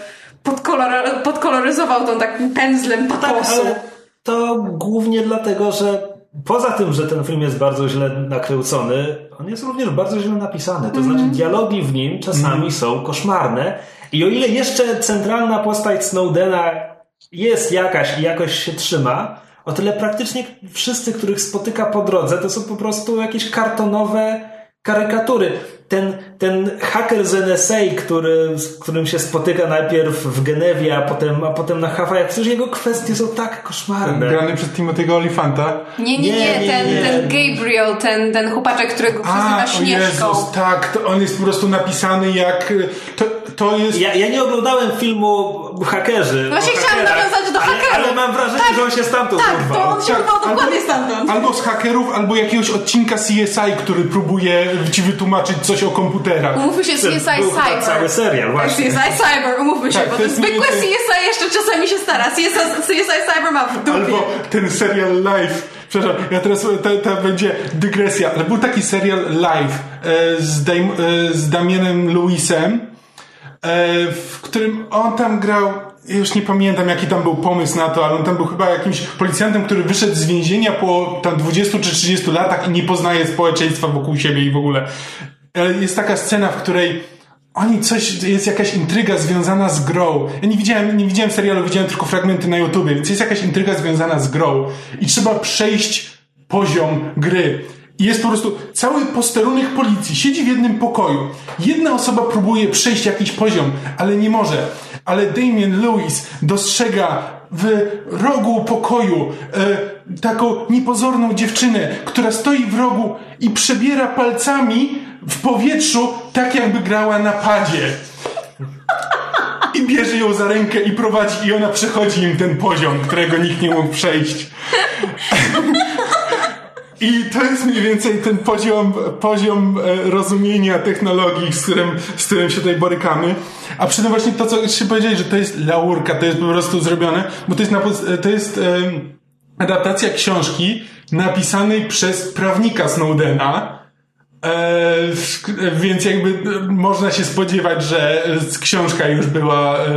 podkolor- podkoloryzował tą takim pędzlem Tak, patosu. ale to głównie dlatego, że poza tym, że ten film jest bardzo źle nakręcony, on jest również bardzo źle napisany. To znaczy dialogi w nim czasami są koszmarne i o ile jeszcze centralna postać Snowdena jest jakaś i jakoś się trzyma, o tyle praktycznie wszyscy, których spotyka po drodze, to są po prostu jakieś kartonowe karykatury. Ten, ten haker z NSA, który, z którym się spotyka najpierw w Genewie, a potem, a potem na Hawajach, przecież jego kwestie są tak koszmarne. Grany przez Timothy'ego Olifanta. Nie, nie, nie, Nie, nie, ten, nie. ten Gabriel, ten, ten chłopaczek, którego przezywa o Śnieżką. Jezus, tak, to on jest po prostu napisany jak... To, to jest... Ja, ja nie oglądałem filmu Hakerzy. Właśnie o chciałam hakerach, nawiązać do ale, hakerów. Ale mam wrażenie, że on się stamtąd Tak, urwał. to on się urwał dokładnie albo, stamtąd. albo z hakerów, albo jakiegoś odcinka CSI, który próbuje ci wytłumaczyć coś o komputerach. Umówmy się, CSI Cyber. cały serial, Tak, właśnie. CSI Cyber, umówmy się, Tak, bo to zwykłe mniej więcej- CSI jeszcze czasami się stara. CSI, CSI Cyber ma w dupie. Albo ten serial live. Przepraszam, ja teraz to, to będzie dygresja, ale był taki serial live e, z, Dam, e, z Damienem Lewisem, w którym on tam grał. ja Już nie pamiętam, jaki tam był pomysł na to, ale on tam był chyba jakimś policjantem, który wyszedł z więzienia po tam 20 czy 30 latach i nie poznaje społeczeństwa wokół siebie i w ogóle. Ale jest taka scena, w której oni coś, jest jakaś intryga związana z grą. Ja nie widziałem, nie widziałem serialu, widziałem tylko fragmenty na YouTubie, więc jest jakaś intryga związana z grą i trzeba przejść poziom gry. Jest po prostu cały posterunek policji, siedzi w jednym pokoju. Jedna osoba próbuje przejść jakiś poziom, ale nie może. Ale Damien Lewis dostrzega w rogu pokoju e, taką niepozorną dziewczynę, która stoi w rogu i przebiera palcami w powietrzu, tak jakby grała na padzie. I bierze ją za rękę i prowadzi, i ona przechodzi im ten poziom, którego nikt nie mógł przejść. I to jest mniej więcej ten poziom, poziom e, rozumienia technologii, z którym, z którym się tutaj borykamy. A przy tym właśnie to, co się powiedzieć, że to jest laurka, to jest po prostu zrobione, bo to jest, na, pos- to jest em, adaptacja książki napisanej przez prawnika Snowdena. E, więc jakby e, można się spodziewać, że e, książka już była e,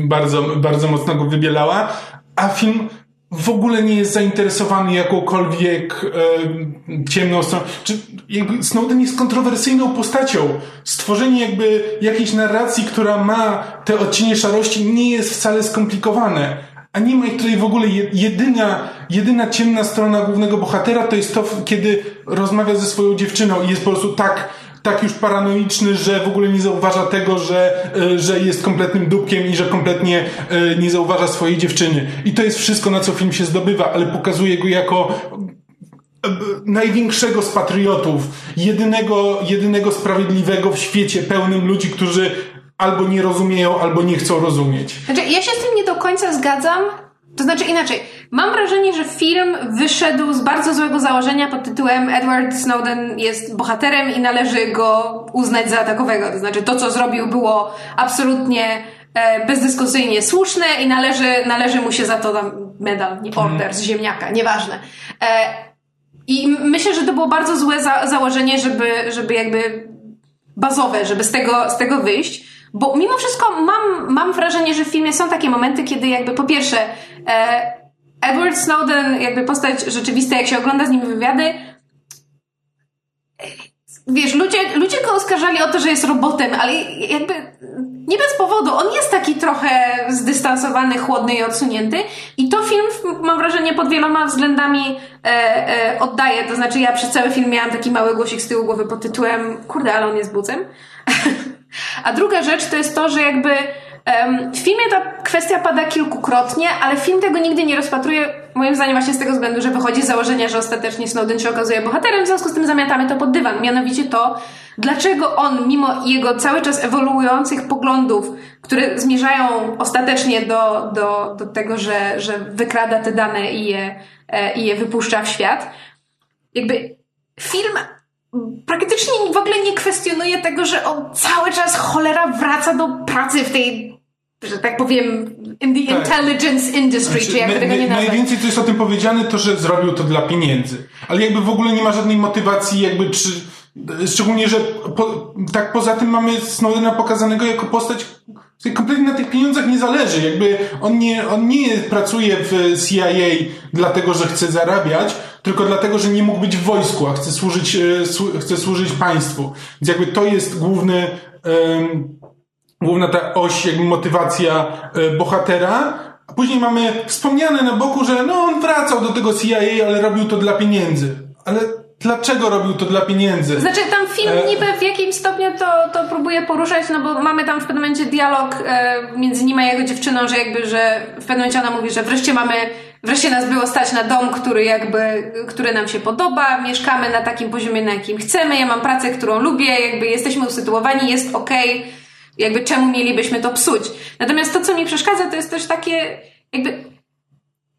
bardzo, bardzo mocno go wybielała, a film w ogóle nie jest zainteresowany jakąkolwiek e, ciemną stroną. Czy jakby Snowden jest kontrowersyjną postacią. Stworzenie jakby jakiejś narracji, która ma te odcienie szarości nie jest wcale skomplikowane. A nie ma tutaj w ogóle Je- jedyna, jedyna ciemna strona głównego bohatera to jest to, kiedy rozmawia ze swoją dziewczyną i jest po prostu tak, tak już paranoiczny, że w ogóle nie zauważa tego, że, e, że jest kompletnym dupkiem i że kompletnie e, nie zauważa swojej dziewczyny. I to jest wszystko, na co film się zdobywa, ale pokazuje go jako e, największego z patriotów, jedynego, jedynego sprawiedliwego w świecie pełnym ludzi, którzy albo nie rozumieją, albo nie chcą rozumieć. Znaczy, ja się z tym nie do końca zgadzam. To znaczy inaczej. Mam wrażenie, że film wyszedł z bardzo złego założenia pod tytułem Edward Snowden jest bohaterem i należy go uznać za takowego. To znaczy, to co zrobił było absolutnie e, bezdyskusyjnie słuszne i należy, należy mu się za to tam medal, nie order z ziemniaka, nieważne. E, I myślę, że to było bardzo złe za założenie, żeby, żeby jakby bazowe, żeby z tego, z tego wyjść. Bo mimo wszystko mam, mam wrażenie, że w filmie są takie momenty, kiedy jakby po pierwsze e, Edward Snowden, jakby postać rzeczywista, jak się ogląda z nim wywiady, wiesz, ludzie, ludzie go oskarżali o to, że jest robotem, ale jakby nie bez powodu. On jest taki trochę zdystansowany, chłodny i odsunięty. I to film, mam wrażenie, pod wieloma względami e, e, oddaje. To znaczy, ja przez cały film miałam taki mały głosik z tyłu głowy pod tytułem kurde, ale on jest bucem. [laughs] A druga rzecz to jest to, że jakby w filmie ta kwestia pada kilkukrotnie, ale film tego nigdy nie rozpatruje, moim zdaniem właśnie z tego względu, że wychodzi z założenia, że ostatecznie Snowden się okazuje bohaterem, w związku z tym zamiatamy to pod dywan. Mianowicie to, dlaczego on, mimo jego cały czas ewoluujących poglądów, które zmierzają ostatecznie do, do, do tego, że, że wykrada te dane i je, e, i je wypuszcza w świat, jakby film praktycznie w ogóle nie kwestionuje tego, że on cały czas cholera wraca do pracy w tej, że tak powiem, in the tak. intelligence industry, znaczy, czy jak tego nie nazwać. Najwięcej, co jest o tym powiedziane, to, że zrobił to dla pieniędzy. Ale jakby w ogóle nie ma żadnej motywacji, jakby czy, szczególnie, że po, tak poza tym mamy Snowdena pokazanego jako postać, kompletnie na tych pieniądzach nie zależy. Jakby on nie, on nie pracuje w CIA dlatego, że chce zarabiać, tylko dlatego, że nie mógł być w wojsku, a chce służyć, e, chce służyć państwu. Więc jakby to jest główny, um, główna ta oś, jakby motywacja e, bohatera. A później mamy wspomniane na boku, że no on wracał do tego CIA, ale robił to dla pieniędzy. Ale dlaczego robił to dla pieniędzy? Znaczy tam film e... niby w jakimś stopniu to, to próbuje poruszać, no bo mamy tam w pewnym momencie dialog e, między nim a jego dziewczyną, że jakby, że w pewnym momencie ona mówi, że wreszcie mamy Wreszcie nas było stać na dom, który jakby, który nam się podoba, mieszkamy na takim poziomie, na jakim chcemy, ja mam pracę, którą lubię, jakby jesteśmy usytuowani, jest okej, okay, jakby czemu mielibyśmy to psuć. Natomiast to, co mi przeszkadza, to jest też takie, jakby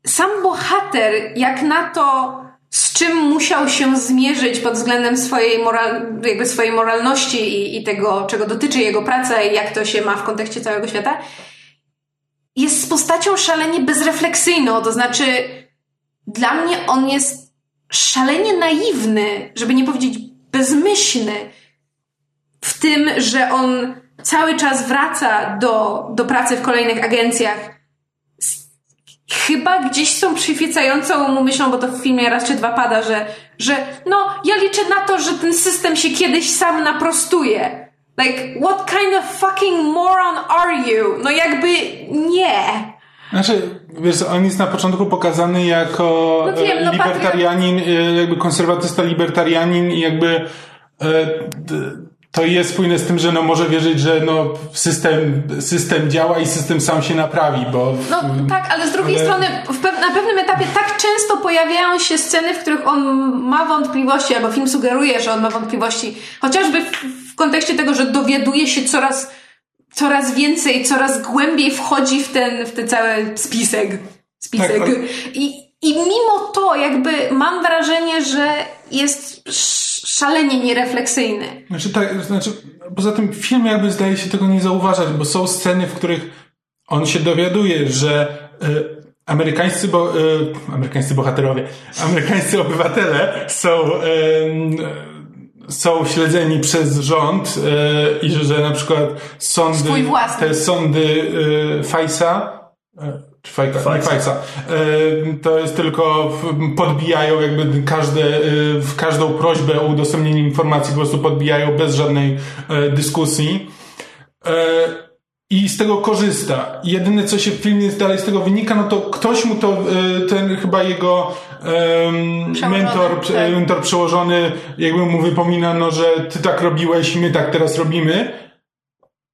sam bohater, jak na to, z czym musiał się zmierzyć pod względem swojej, moral, jakby swojej moralności i, i tego, czego dotyczy jego praca i jak to się ma w kontekście całego świata, jest postacią szalenie bezrefleksyjną, to znaczy dla mnie on jest szalenie naiwny, żeby nie powiedzieć bezmyślny w tym, że on cały czas wraca do, do pracy w kolejnych agencjach. Chyba gdzieś są przyświecającą mu myślą, bo to w filmie raz czy dwa pada, że, że no, ja liczę na to, że ten system się kiedyś sam naprostuje. Like, what kind of fucking moron are you? No jakby nie. Znaczy, wiesz, on jest na początku pokazany jako no wiem, no libertarianin, patri... jakby konserwatysta libertarianin i jakby e, to jest spójne z tym, że no może wierzyć, że no system, system działa i system sam się naprawi, bo... No tak, ale z drugiej ale... strony pe na pewnym etapie tak często pojawiają się sceny, w których on ma wątpliwości, albo film sugeruje, że on ma wątpliwości, chociażby w, w kontekście tego, że dowiaduje się coraz, coraz więcej, coraz głębiej wchodzi w ten, w ten cały spisek. Spisek. Tak, ale... I, I mimo to jakby mam wrażenie, że jest szalenie nierefleksyjny. Znaczy, tak, znaczy, poza tym film jakby zdaje się tego nie zauważać, bo są sceny, w których on się dowiaduje, że y, amerykańscy, bo, y, amerykańscy bohaterowie, amerykańscy obywatele są y, są śledzeni przez rząd i że na przykład sądy, te sądy Fajsa Fajka. Fajsa. E, to jest tylko podbijają jakby każde, e, w każdą prośbę o udostępnienie informacji po prostu podbijają bez żadnej e, dyskusji. I z tego korzysta. Jedyne, co się w filmie dalej z tego wynika, no to ktoś mu to, ten chyba jego um, mentor, tak. mentor przełożony, jakby mu wypomina, no, że ty tak robiłeś, my tak teraz robimy.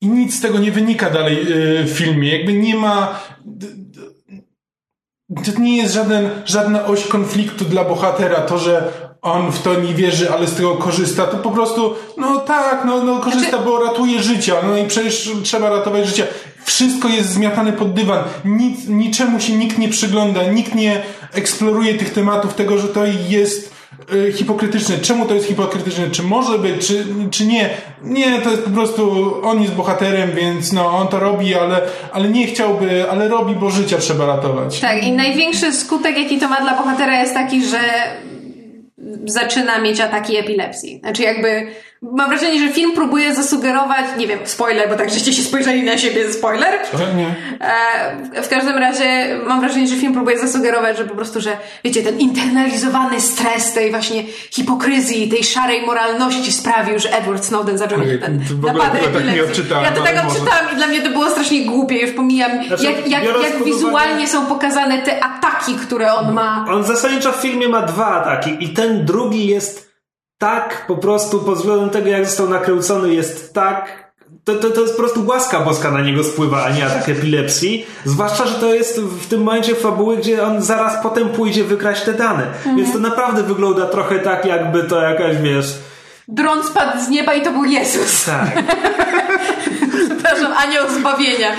I nic z tego nie wynika dalej w filmie. Jakby nie ma to nie jest żaden, żadna oś konfliktu dla bohatera, to, że on w to nie wierzy, ale z tego korzysta, to po prostu, no tak, no, no korzysta, znaczy... bo ratuje życia, no i przecież trzeba ratować życie. Wszystko jest zmiatane pod dywan, Nic, niczemu się nikt nie przygląda, nikt nie eksploruje tych tematów, tego, że to jest Y, hipokrytyczny. Czemu to jest hipokrytyczne? Czy może być, czy, czy nie? Nie, to jest po prostu, on jest bohaterem, więc no, on to robi, ale, ale nie chciałby, ale robi, bo życia trzeba ratować. Tak, i największy skutek, jaki to ma dla bohatera jest taki, że zaczyna mieć ataki epilepsji. Znaczy jakby mam wrażenie, że film próbuje zasugerować, nie wiem, spoiler, bo tak żeście się spojrzeli na siebie, spoiler. Nie. E, w każdym razie mam wrażenie, że film próbuje zasugerować, że po prostu, że wiecie, ten internalizowany stres tej właśnie hipokryzji, tej szarej moralności sprawił, że Edward Snowden zaczął ogóle napady tak nie odczytałem, Ja to tak może- odczytałam i dla mnie to było strasznie głupie, już pomijam, Znaczy, jak, jak, jak wizualnie są pokazane te ataki, które on ma. On zasadniczo w filmie ma dwa ataki i ten drugi jest tak po prostu pod względem tego, jak został nakręcony, jest tak. To, to, to jest po prostu łaska boska na niego spływa, a nie atak epilepsji. Zwłaszcza, że to jest w tym momencie fabuły, gdzie on zaraz potem pójdzie wykraść te dane. Więc to naprawdę wygląda trochę tak, jakby to jakaś, wiesz... Dron spadł z nieba i to był Jezus. Tak. [laughs] Przepraszam, anioł zbawienia.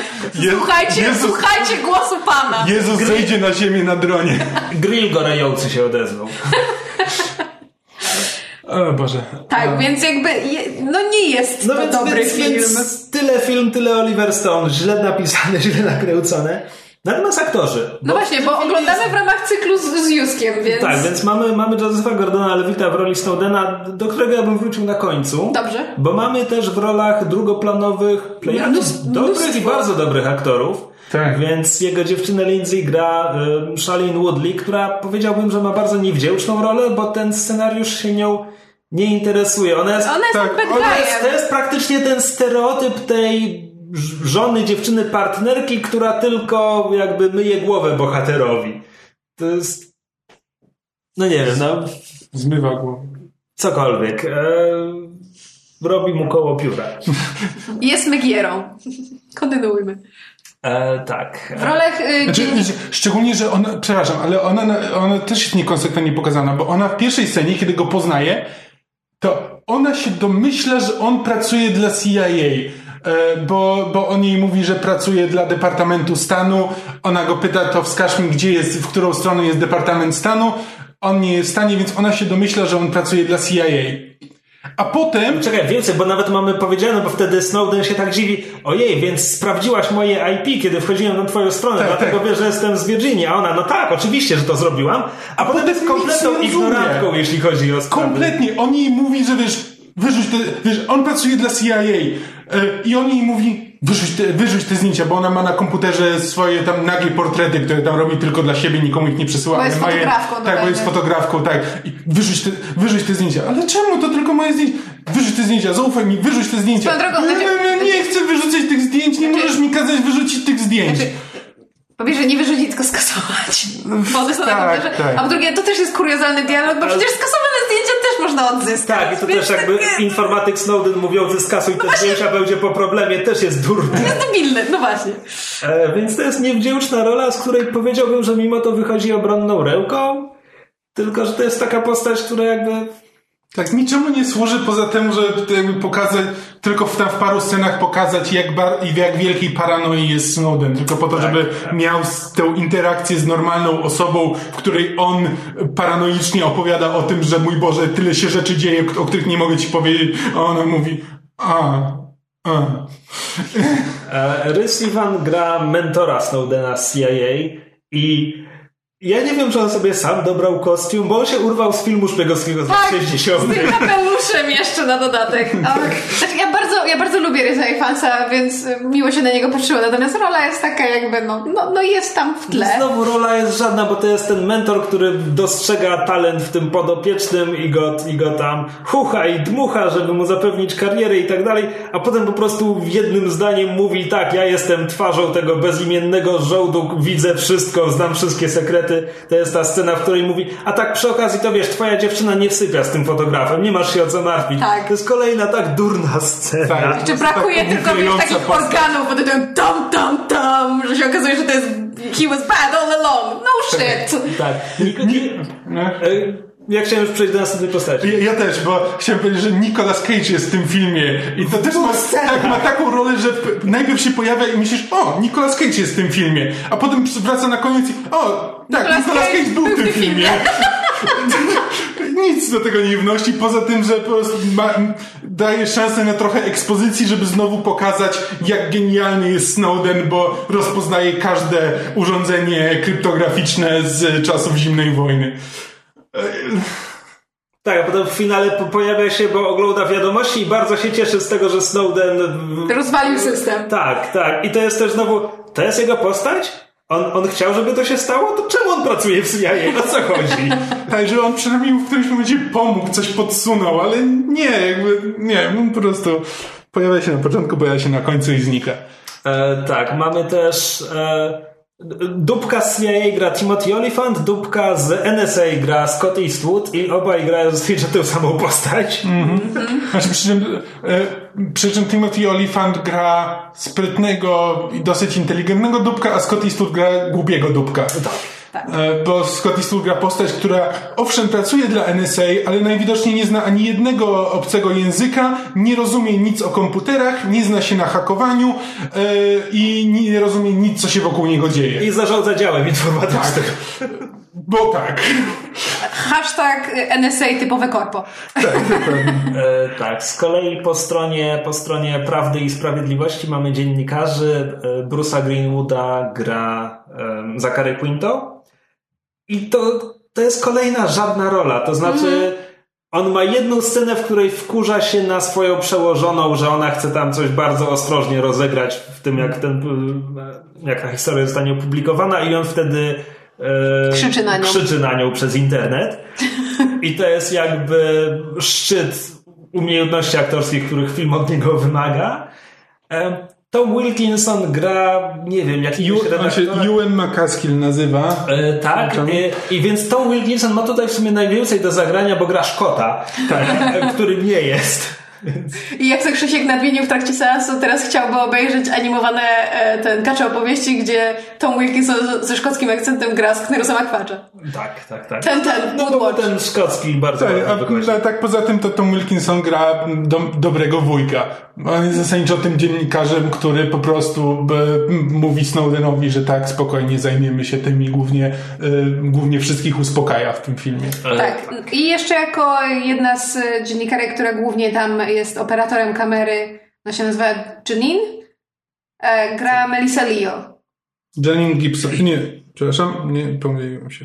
Słuchajcie, Jezus- słuchajcie głosu Pana. Jezus zejdzie na ziemię na dronie. Grill gorejący się odezwał. [laughs] O Boże. Tak, więc jakby, je, no nie jest No to więc, dobry więc, film. więc tyle film, tyle Oliver Stone. Źle napisane, [laughs] źle nakręcone. Natomiast aktorzy. No właśnie, bo oglądamy w ramach cyklu z, z Juskiem, więc... Tak, więc mamy, mamy Josepha Gordona Levita w roli Snowdena, do którego ja bym wrócił na końcu. Dobrze. Bo mamy też w rolach drugoplanowych plejady Mnóstwo- dobrych i bardzo dobrych aktorów. Tak. Więc jego dziewczynę Lindsay gra Shailene Woodley, która powiedziałbym, że ma bardzo niewdzięczną rolę, bo ten scenariusz się nią nie interesuje. Ona jest, Ona jest Tak, bad ona to jest, to jest praktycznie ten stereotyp tej żony, dziewczyny, partnerki, która tylko jakby myje głowę bohaterowi. To jest... No nie wiem, no Zmywa głowę. cokolwiek. E, robi mu koło pióra. [laughs] Jest Megierą. Kontynuujmy. E, tak. W rolach y, Znaczy, dziennik... szczególnie, że ona, przepraszam, ale ona, ona też jest niekonsekwentnie pokazana, bo ona w pierwszej scenie, kiedy go poznaje, to ona się domyśla, że on pracuje dla CIA. e, Bo, bo on jej mówi, że pracuje dla Departamentu Stanu. Ona go pyta, to wskaż mi, gdzie jest, w którą stronę jest Departament Stanu. On nie jest w stanie, więc ona się domyśla, że on pracuje dla CIA. A potem Czekaj, więcej, bo nawet mamy powiedziane, bo wtedy Snowden się tak dziwi. Ojej, więc sprawdziłaś moje IP, kiedy wchodziłem na twoją stronę, Tak, dlatego tak. wiesz, że jestem z Virginii. A ona, no tak, oczywiście, że to zrobiłam. A potem jest kompletną ignorantką, jeśli chodzi o sprawy. Kompletnie. On jej mówi, że wiesz, wyrzuć te, wiesz, on pracuje dla CIA e, i on jej mówi, wyrzuć te, wyrzuć te zdjęcia, bo ona ma na komputerze swoje tam nagie portrety, które tam robi tylko dla siebie, nikomu ich nie przesyła. Bo jest ma je- fotografką, Tak, bo jest fotografką, tak. I wyrzuć te, wyrzuć te zdjęcia. Ale czemu? To tylko moje zdjęcia. Wyrzuć te zdjęcia, zaufaj mi, wyrzuć te zdjęcia. Drogą, nie, znaczy- nie, nie, nie chcę wyrzucać tych zdjęć, nie możesz mi kazać wyrzucić tych zdjęć. Znaczy, Po pierwsze, nie wyrzucić, tylko skasować. Bo one są na Tak, tak. A po drugie, to też jest kuriozalny dialog, bo przecież skasowane zdjęcia też można odzyskać. Tak, i to też jakby tak, informatyk Snowden mówiący skasuj te zdjęcia będzie po problemie, też jest durny. To jest debilne, no właśnie. E, więc to jest niewdzięczna rola, z której powiedziałbym, że mimo to wychodzi obronną ręką. Tylko, że to jest taka postać, która jakby Tak, niczemu nie służy poza tym, że jakby pokazać, tylko w, tam w paru scenach pokazać, jak, bar, jak wielkiej paranoi jest Snowden. Tylko po to, żeby miał s- tę interakcję z normalną osobą, w której on paranoicznie opowiada o tym, że mój Boże, tyle się rzeczy dzieje, o których nie mogę ci powiedzieć. A ona mówi, a, a. E, Rhys Ivan gra mentora Snowdena z CIA i ja nie wiem, czy on sobie sam dobrał kostium, bo on się urwał z filmu szpiegowskiego z Tak, 60. z tym kapeluszem jeszcze na dodatek. [laughs] Ale, znaczy, ja bardzo, ja bardzo lubię Ryza Ivansa, więc y, miło się na niego patrzyło. Natomiast rola jest taka jakby, no, no, no jest tam w tle. Znowu rola jest żadna, bo to jest ten mentor, który dostrzega talent w tym podopiecznym i go, i go tam chucha i dmucha, żeby mu zapewnić karierę i tak dalej, a potem po prostu jednym zdaniem mówi tak, ja jestem twarzą tego bezimiennego żołdu, widzę wszystko, znam wszystkie sekrety. To jest ta scena, w której mówi, a tak przy okazji to wiesz, twoja dziewczyna nie wsypia z tym fotografem, nie masz się o co martwić. Tak. To jest kolejna tak durna scena. Tak. Czy brakuje Tak tylko wiesz, takich postać. organów pod tytułem tam, tam, tam, że się okazuje, że to jest he was bad all along. No [laughs] shit. Tak. Nie, nie, e, ja chciałem już przejść do następnej postaci. Ja, ja też, bo chciałem powiedzieć, że Nicolas Cage jest w tym filmie i to też ma, tak, ma taką rolę, że najpierw się pojawia i myślisz, o, Nicolas Cage jest w tym filmie, a potem wraca na koniec i o, tak, Nicolas Nicolas Cage Cage był w tym filmie. [laughs] Nic do tego nie wnosi, poza tym, że po prostu ma, daje szansę na trochę ekspozycji, żeby znowu pokazać, jak genialny jest Snowden, bo rozpoznaje każde urządzenie kryptograficzne z czasów zimnej wojny. [laughs] Tak, a potem w finale po- pojawia się, bo ogląda wiadomości i bardzo się cieszy z tego, że Snowden... Rozwalił system. Tak, tak. I to jest też znowu, to jest jego postać? On, on chciał, żeby to się stało? To czemu on pracuje w CIA? O co chodzi? [laughs] Tak, że on przynajmniej w którymś momencie pomógł, coś podsunął, ale nie, jakby, nie, on po prostu pojawia się na początku, pojawia się na końcu i znika. E, tak, mamy też e, dupka z CIA gra Timothy Olyphant, dupka z NSA gra Scott Eastwood i obaj grają zazwyczaj tę samą postać. Znaczy, przy czym, e, przy czym Timothy Olyphant gra sprytnego i dosyć inteligentnego dupka, a Scott Eastwood gra głupiego dupka. E, Bo Scott Eastwood gra postać, która owszem pracuje dla NSA, ale najwidoczniej nie zna ani jednego obcego języka, nie rozumie nic o komputerach, nie zna się na hakowaniu e, i nie rozumie nic, co się wokół niego dzieje. I zarządza działem informatycznym. Bo tak. Hashtag NSA typowe korpo. [laughs] E, tak, z kolei po stronie, po stronie Prawdy i Sprawiedliwości mamy dziennikarzy. E, Bruce'a Greenwooda gra e, Zachary Quinto. I to, to jest kolejna żadna rola. To znaczy, on ma jedną scenę, w której wkurza się na swoją przełożoną, że ona chce tam coś bardzo ostrożnie rozegrać w tym, jak, ten, e, jak ta historia zostanie opublikowana, i on wtedy e, Krzyczy na nią. krzyczy na nią przez internet. I to jest jakby szczyt umiejętności aktorskich, których film od niego wymaga. Em, Tom Wilkinson gra, nie wiem, jakiegoś Ju, on się. Ewan McCaskill nazywa. E, tak, e, i więc Tom Wilkinson ma tutaj w sumie najwięcej do zagrania, bo gra Szkota, e, [laughs] który nie jest. I jak to Krzysiek nadmienił w trakcie seansu, teraz chciałby obejrzeć animowane e, ten kacze opowieści, gdzie Tom Wilkinson z- ze szkockim akcentem gra Sknerusa McFadża. Tak, tak, tak. Ten, ten, No Woodwatch. ten szkocki bardzo Tak, a a tak poza tym to Tom Wilkinson gra do, dobrego wujka. On jest zasadniczo tym dziennikarzem, który po prostu m, mówi Snowdenowi, że tak, spokojnie zajmiemy się tym i głównie, e, głównie wszystkich uspokaja w tym filmie. E, Tak. I jeszcze jako jedna z dziennikarek, która głównie tam jest operatorem kamery, ona się nazywa Janine, e, gra Melissa Leo. Janine Gibson. Nie, przepraszam, nie pomyliłem się.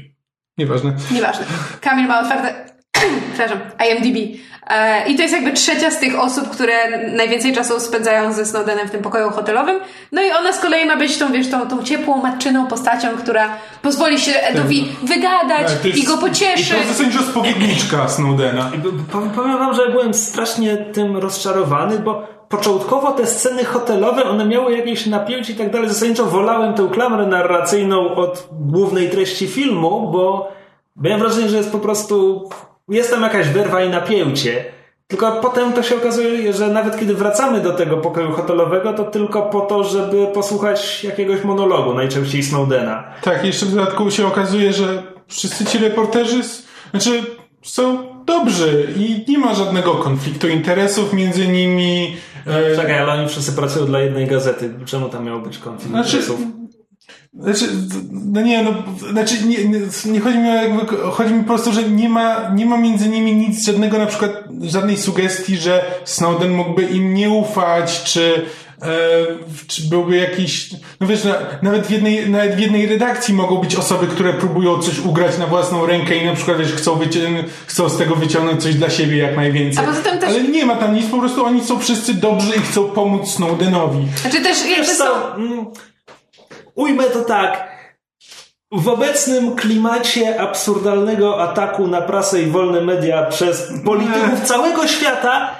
Nieważne. Nieważne. Kamil ma otwarte, [clears throat] przepraszam, IMDb. E, I to jest jakby trzecia z tych osób, które najwięcej czasu spędzają ze Snowdenem w tym pokoju hotelowym. No i ona z kolei ma być tą, wiesz, tą, tą ciepłą, matczyną postacią, która pozwoli się Edowi wygadać Tak, jest- i go I pocieszy. to jest zasadniczo spowiedniczka Snowdena. I powiem wam, że byłem strasznie tym rozczarowany, bo początkowo te sceny hotelowe, one miały jakieś napięcie i tak dalej. Zasadniczo wolałem tę klamrę narracyjną od głównej treści filmu, bo miałem wrażenie, że jest po prostu, jest tam jakaś werwa i napięcie. Tylko potem to się okazuje, że nawet kiedy wracamy do tego pokoju hotelowego, to tylko po to, żeby posłuchać jakiegoś monologu, najczęściej Snowdena. Tak, jeszcze w dodatku się okazuje, że wszyscy ci reporterzy, znaczy są dobrzy i nie ma żadnego konfliktu interesów między nimi. E, Czekaj, ale oni wszyscy pracują dla jednej gazety. Czemu tam miał być konflikt Znaczy, interesów? Znaczy, no nie, no, znaczy nie, nie, nie chodzi mi o jakby, chodzi mi po prostu, że nie ma, nie ma między nimi nic, żadnego na przykład, żadnej sugestii, że Snowden mógłby im nie ufać, czy, e, czy byłby jakiś, no wiesz, na, nawet, w jednej, nawet w jednej redakcji mogą być osoby, które próbują coś ugrać na własną rękę i na przykład, wiesz, chcą, wycią- chcą z tego wyciągnąć coś dla siebie jak najwięcej. Też- Ale nie ma tam nic, po prostu oni są wszyscy dobrzy i chcą pomóc Snowdenowi. Znaczy też jakby są... ujmę to tak. W obecnym klimacie absurdalnego ataku na prasę i wolne media przez polityków całego świata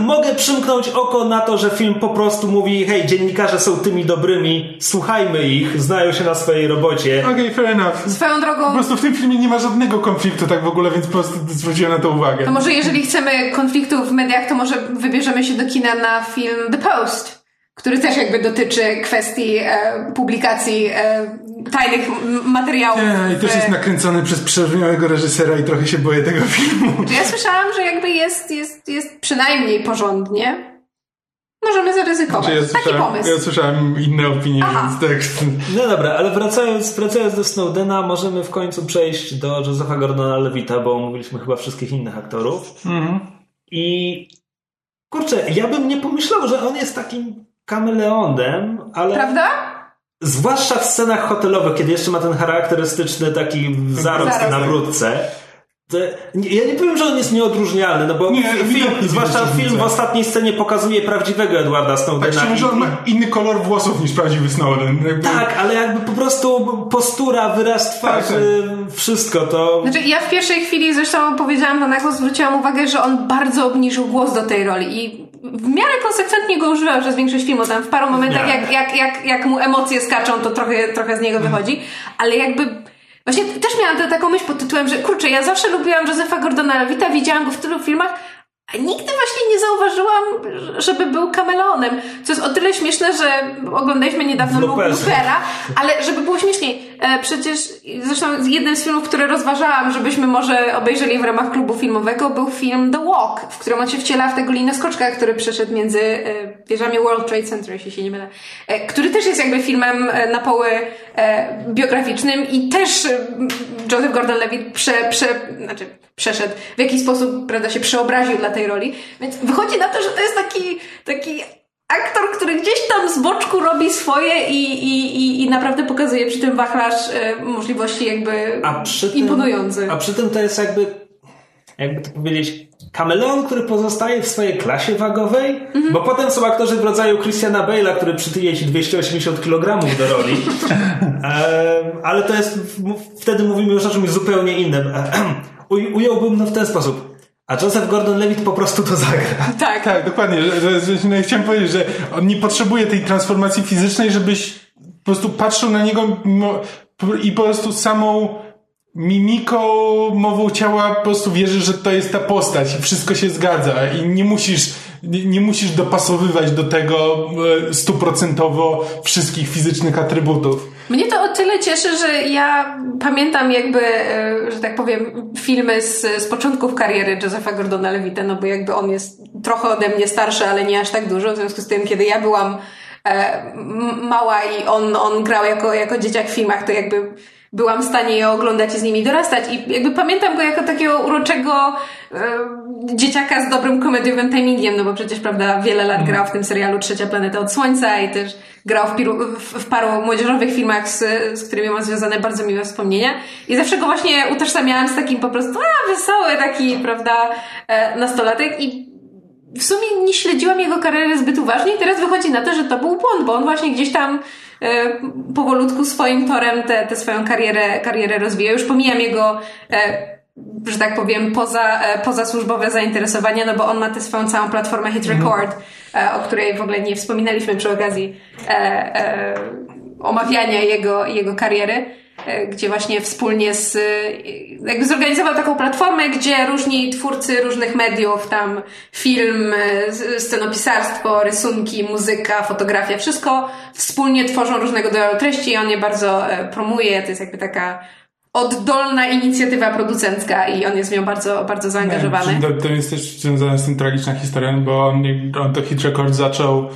mogę przymknąć oko na to, że film po prostu mówi hej, dziennikarze są tymi dobrymi, słuchajmy ich, znają się na swojej robocie. Okej, fair enough. Swoją drogą, Po prostu w tym filmie nie ma żadnego konfliktu tak w ogóle, więc po prostu zwróciłem na to uwagę. to może jeżeli chcemy konfliktu w mediach, to może wybierzemy się do kina na film The Post, który też jakby dotyczy kwestii e, publikacji e, tajnych materiałów. Nie, I też jest nakręcony przez przerozumiałego reżysera i trochę się boję tego filmu. Ja słyszałam, że jakby jest, jest, jest przynajmniej porządnie. Możemy zaryzykować. Znaczy, ja, Taki pomysł. ja słyszałem inne opinie, Aha. więc tak. No dobra, ale wracając, wracając do Snowdena, możemy w końcu przejść do Josepha Gordona Levita, bo omówiliśmy chyba wszystkich innych aktorów. Mhm. I kurczę, ja bym nie pomyślał, że on jest takim kameleonem, ale. Prawda? Zwłaszcza w scenach hotelowych, kiedy jeszcze ma ten charakterystyczny taki zarost na brudce. To, nie, ja nie powiem, że on jest nieodróżnialny, no bo Nie, film, zwłaszcza film w ostatniej scenie pokazuje prawdziwego Edwarda Tak Snowdena. szczerze, że on ma inny kolor włosów niż prawdziwy Snowden. Jakby... Tak, ale jakby po prostu postura, wyraz twarzy, wszystko to... Znaczy, ja w pierwszej chwili zresztą powiedziałam to na głos, zwróciłam uwagę, że on bardzo obniżył głos do tej roli i w miarę konsekwentnie go używał przez większość filmu. Tam w paru momentach, jak, jak, jak, jak mu emocje skaczą, to trochę, trochę z niego wychodzi, ale jakby. Właśnie też miałam taką myśl pod tytułem, że kurczę, ja zawsze lubiłam Josepha Gordona Levita, widziałam go w tylu filmach, a nigdy właśnie nie zauważyłam, żeby był kameleonem. Co jest o tyle śmieszne, że oglądaliśmy niedawno. Loopera, ale żeby było śmieszniej, e, przecież zresztą jednym z filmów, które rozważałam, żebyśmy może obejrzeli w ramach klubu filmowego, był film The Walk, w którym on się wciela w tego linoskoczka, który przeszedł między e, wieżami World Trade Center, jeśli się nie mylę, e, który też jest jakby filmem na poły biograficznym i też Joseph Gordon-Levitt prze, prze, znaczy przeszedł, w jakiś sposób, prawda, się przeobraził dla tej roli, więc wychodzi na to, że to jest taki, taki aktor, który gdzieś tam z boczku robi swoje i, i, i, i naprawdę pokazuje przy tym wachlarz e, możliwości jakby A przy tym, imponujący. A przy tym to jest jakby, jakby to powiedzieć, kameleon, który pozostaje w swojej klasie wagowej, Mhm. bo potem są aktorzy w rodzaju Christiana Bale'a, który przytyje ci 280 kg do roli. [laughs] Ale to jest, wtedy mówimy już o czymś zupełnie innym. [clears throat] Uj, ująłbym to w ten sposób. A Joseph Gordon-Levitt po prostu to zagra. [laughs] tak. Tak, dokładnie. Że, że, że, no, chciałem powiedzieć, że on nie potrzebuje tej transformacji fizycznej, żebyś po prostu patrzył na niego i po prostu samą mimiką, mową ciała po prostu wierzysz, że to jest ta postać i wszystko się zgadza i nie musisz, nie, nie musisz dopasowywać do tego e, stuprocentowo wszystkich fizycznych atrybutów. Mnie to o tyle cieszy, że ja pamiętam jakby, e, że tak powiem, filmy z, z początków kariery Josepha Gordona Levita, no bo jakby on jest trochę ode mnie starszy, ale nie aż tak dużo, w związku z tym, kiedy ja byłam e, mała i on, on grał jako, jako dzieciak w filmach, to jakby byłam w stanie je oglądać i z nimi dorastać. I jakby pamiętam go jako takiego uroczego e, dzieciaka z dobrym komediowym timingiem, no bo przecież, prawda, wiele lat grał w tym serialu Trzecia Planeta od Słońca i też grał w, piru, w, w paru młodzieżowych filmach, z, z którymi mam związane bardzo miłe wspomnienia. I zawsze go właśnie utożsamiałam z takim po prostu, a, wesoły taki, prawda, e, nastolatek. I w sumie nie śledziłam jego kariery zbyt uważnie. I teraz wychodzi na to, że to był błąd, bo on właśnie gdzieś tam powolutku swoim torem tę tę swoją karierę, karierę rozwija. Już pomijam jego, e, że tak powiem, poza, e, pozasłużbowe zainteresowania, no bo on ma tę swoją całą platformę Hit Record, e, o której w ogóle nie wspominaliśmy przy okazji e, e, omawiania jego, jego kariery e, gdzie właśnie wspólnie z, e, jakby zorganizował taką platformę, gdzie różni twórcy różnych mediów, tam film, e, scenopisarstwo, rysunki, muzyka, fotografia, wszystko wspólnie tworzą różnego rodzaju treści i on je bardzo e, promuje. To jest jakby taka oddolna inicjatywa producencka i on jest w nią bardzo, bardzo zaangażowany. To, to jest też związana z tym tragiczna historia, bo on, on to Hit Record zaczął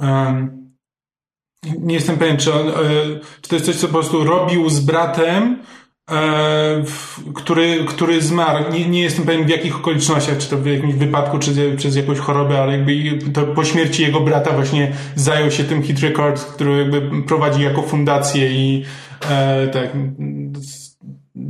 em, nie jestem pewien, czy, on, e, czy to jest coś, co po prostu robił z bratem, e, który, który zmarł. Nie, nie jestem pewien w jakich okolicznościach, czy to w jakimś wypadku, czy przez jakąś chorobę, ale jakby to po śmierci jego brata właśnie zajął się tym Hit Record, który jakby prowadzi jako fundację i e, tak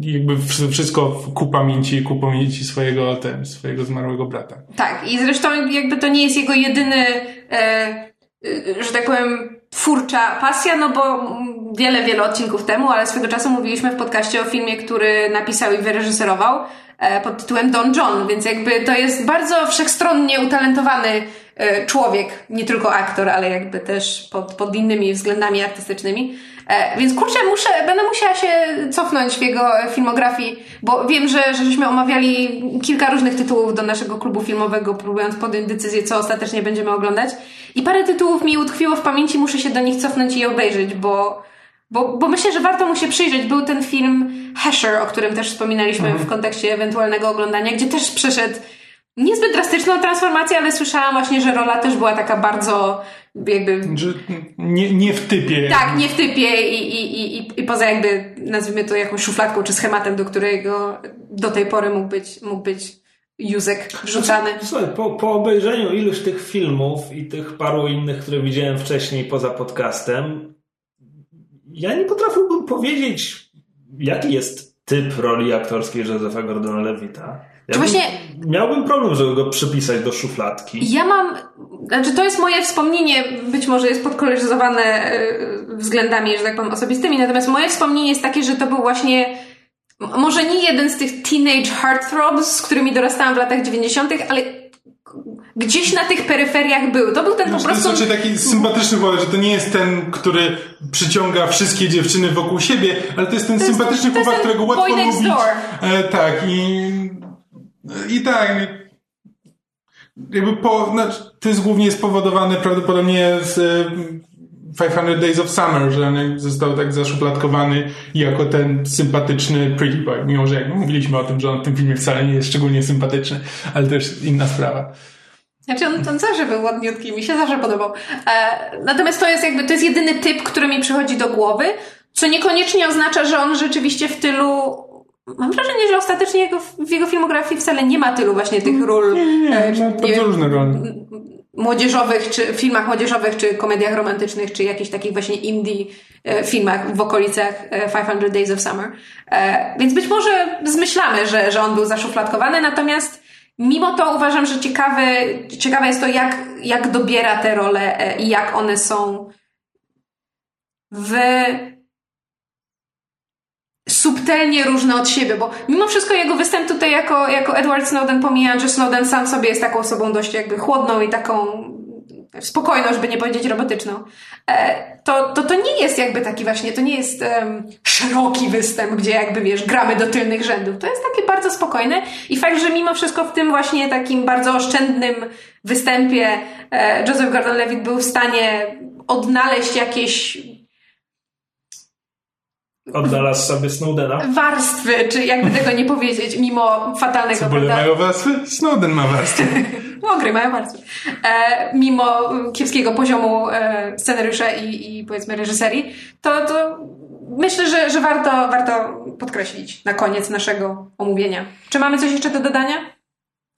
jakby wsz- wszystko ku pamięci, ku pamięci swojego, ten, swojego zmarłego brata. Tak, i zresztą jakby to nie jest jego jedyny, e, e, że tak powiem, twórcza pasja, no bo wiele, wiele odcinków temu, ale swego czasu mówiliśmy w podcaście o filmie, który napisał i wyreżyserował e, pod tytułem Don John, więc jakby to jest bardzo wszechstronnie utalentowany e, człowiek, nie tylko aktor, ale jakby też pod, pod innymi względami artystycznymi. E, Więc kurczę, muszę, będę musiała się cofnąć w jego filmografii, bo wiem, że, że żeśmy omawiali kilka różnych tytułów do naszego klubu filmowego, próbując podjąć decyzję, co ostatecznie będziemy oglądać. I parę tytułów mi utkwiło w pamięci, muszę się do nich cofnąć i obejrzeć, bo, bo, bo myślę, że warto mu się przyjrzeć. Był ten film Hesher, o którym też wspominaliśmy w kontekście ewentualnego oglądania, gdzie też przeszedł niezbyt drastyczną transformację, ale słyszałam właśnie, że rola też była taka bardzo jakby Że nie, nie w typie. tak, nie w typie i, i, i, i- poza jakby, nazwijmy to jakąś szufladką czy schematem, do którego do tej pory mógł być, mógł być Józek wrzucany. Słuchaj, po, po obejrzeniu iluś tych filmów i tych paru innych, które widziałem wcześniej poza podcastem, ja nie potrafiłbym powiedzieć, jaki jest typ roli aktorskiej Josepha Gordona-Levita. Ja właśnie... Miałbym problem, żeby go przypisać do szufladki. Ja mam... Znaczy to jest moje wspomnienie, być może jest podkoloryzowane e, względami, że tak powiem, osobistymi, natomiast moje wspomnienie jest takie, że to był właśnie może nie jeden z tych teenage heartthrobs, z którymi dorastałam w latach 90., ale gdzieś na tych peryferiach był. To był ten po prostu... To jest znaczy taki sympatyczny chłopak, że to nie jest ten, który przyciąga wszystkie dziewczyny wokół siebie, ale to jest ten to sympatyczny jest, chłopak, którego łatwo lubić. E, tak, i, i tak, jakby po, znaczy, to jest głównie spowodowane prawdopodobnie z 500 Days of Summer, że on został tak zaszufladkowany jako ten sympatyczny Pretty Boy, mimo że jak mówiliśmy o tym, że on w tym filmie wcale nie jest szczególnie sympatyczny, ale to jest inna sprawa. Znaczy on, on zawsze był ładniutki, mi się zawsze podobał. E, natomiast to jest jakby, to jest jedyny typ, który mi przychodzi do głowy, co niekoniecznie oznacza, że on rzeczywiście w tylu Mam wrażenie, że ostatecznie jego, w jego filmografii wcale nie ma tylu właśnie tych ról. Nie, nie, nie, e, no, bardzo różne role młodzieżowych, czy filmach młodzieżowych, czy komediach romantycznych, czy jakichś takich właśnie indie e, filmach w okolicach 500 e, Days of Summer. Więc być może zmyślamy, że, że on był zaszufladkowany, natomiast mimo to uważam, że ciekawe, ciekawe jest to, jak, jak dobiera te role i jak one są w subtelnie różne od siebie, bo mimo wszystko jego występ tutaj jako, jako Edward Snowden, pomijając, że Snowden sam sobie jest taką osobą dość jakby chłodną i taką spokojną, żeby nie powiedzieć robotyczną, e, to, to to nie jest jakby taki właśnie, to nie jest um, szeroki występ, gdzie jakby wiesz, gramy do tylnych rzędów. To jest takie bardzo spokojne i fakt, że mimo wszystko w tym właśnie takim bardzo oszczędnym występie e, Joseph Gordon-Levitt był w stanie odnaleźć jakieś Odnalazł sobie Snowdena. Warstwy, czy jakby tego nie powiedzieć, mimo fatalnego... Cebule mają warstwy? Snowden ma warstwy. [laughs] Ogry mają warstwy. E, mimo kiepskiego poziomu e, scenariusza i, i powiedzmy reżyserii, to, to myślę, że, że warto, warto podkreślić na koniec naszego omówienia. Czy mamy coś jeszcze do dodania?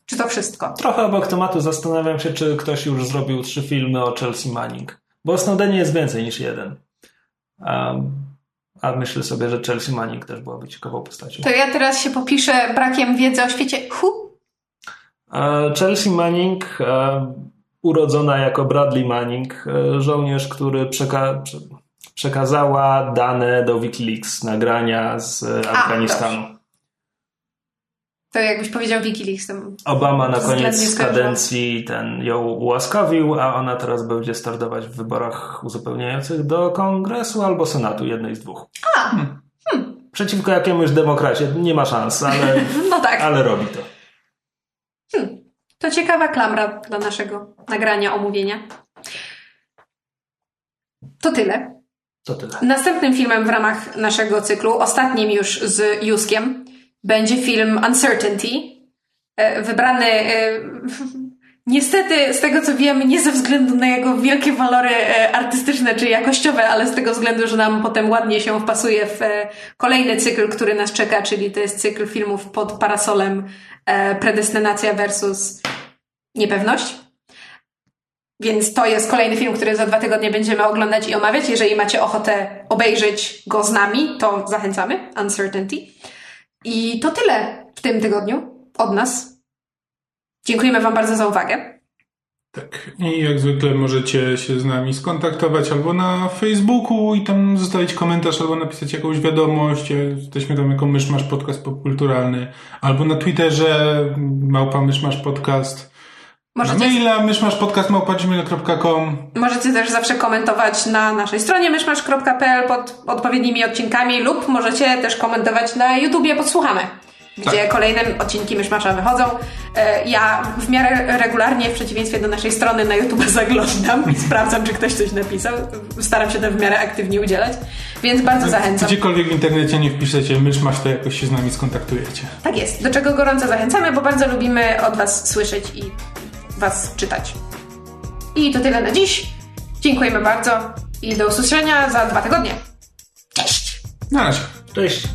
Czy to wszystko? Trochę obok tematu zastanawiam się, czy ktoś już zrobił trzy filmy o Chelsea Manning. Bo o Snowdenie jest więcej niż jeden. Um, a myślę sobie, że Chelsea Manning też byłaby ciekawą postacią. To ja teraz się popiszę brakiem wiedzy o świecie. Hu? Chelsea Manning, e, urodzona jako Bradley Manning, e, żołnierz, który przeka przekazała dane do Wikileaks, nagrania z Afganistanu. To jakbyś powiedział Wikileaks. Obama na koniec kadencji ten ją ułaskawił, a ona teraz będzie startować w wyborach uzupełniających do kongresu albo senatu, jednej z dwóch. A, hmm. Hmm. Przeciwko jakiemuś demokracie nie ma szans, ale, [laughs] no tak. ale robi to. Hmm. To ciekawa klamra dla naszego nagrania, omówienia. To tyle. To tyle. Następnym filmem w ramach naszego cyklu, ostatnim już z Juskiem, będzie film Uncertainty. E, wybrany e, [laughs] niestety, z tego co wiemy, nie ze względu na jego wielkie walory e, artystyczne czy jakościowe, ale z tego względu, że nam potem ładnie się wpasuje w kolejny cykl, który nas czeka, czyli to jest cykl filmów pod parasolem Predestynacja versus Niepewność. Więc to jest kolejny film, który za dwa tygodnie będziemy oglądać i omawiać. Jeżeli macie ochotę obejrzeć go z nami, to zachęcamy. Uncertainty. I to tyle w tym tygodniu od nas. Dziękujemy Wam bardzo za uwagę. Tak, i jak zwykle możecie się z nami skontaktować albo na Facebooku i tam zostawić komentarz, albo napisać jakąś wiadomość. Jesteśmy tam jako Myszmasz Podcast Popkulturalny, albo na Twitterze małpa Myszmasz Podcast. Możecie... Na maila myszmaszpodcast.gmail.com Możecie też zawsze komentować na naszej stronie myszmasz.pl pod odpowiednimi odcinkami lub możecie też komentować na YouTubie Podsłuchamy, gdzie tak. kolejne odcinki Myszmasza wychodzą. E, ja w miarę regularnie, w przeciwieństwie do naszej strony na YouTube [laughs] zaglądam i sprawdzam, czy ktoś coś napisał. Staram się to w miarę aktywnie udzielać, więc bardzo zachęcam. Gdziekolwiek w internecie nie wpiszecie myszmasz, to jakoś się z nami skontaktujecie. Tak jest, do czego gorąco zachęcamy, bo bardzo lubimy od Was słyszeć i Was czytać. I to tyle na dziś. Dziękujemy bardzo i do usłyszenia za dwa tygodnie. Cześć! Na razie. Cześć.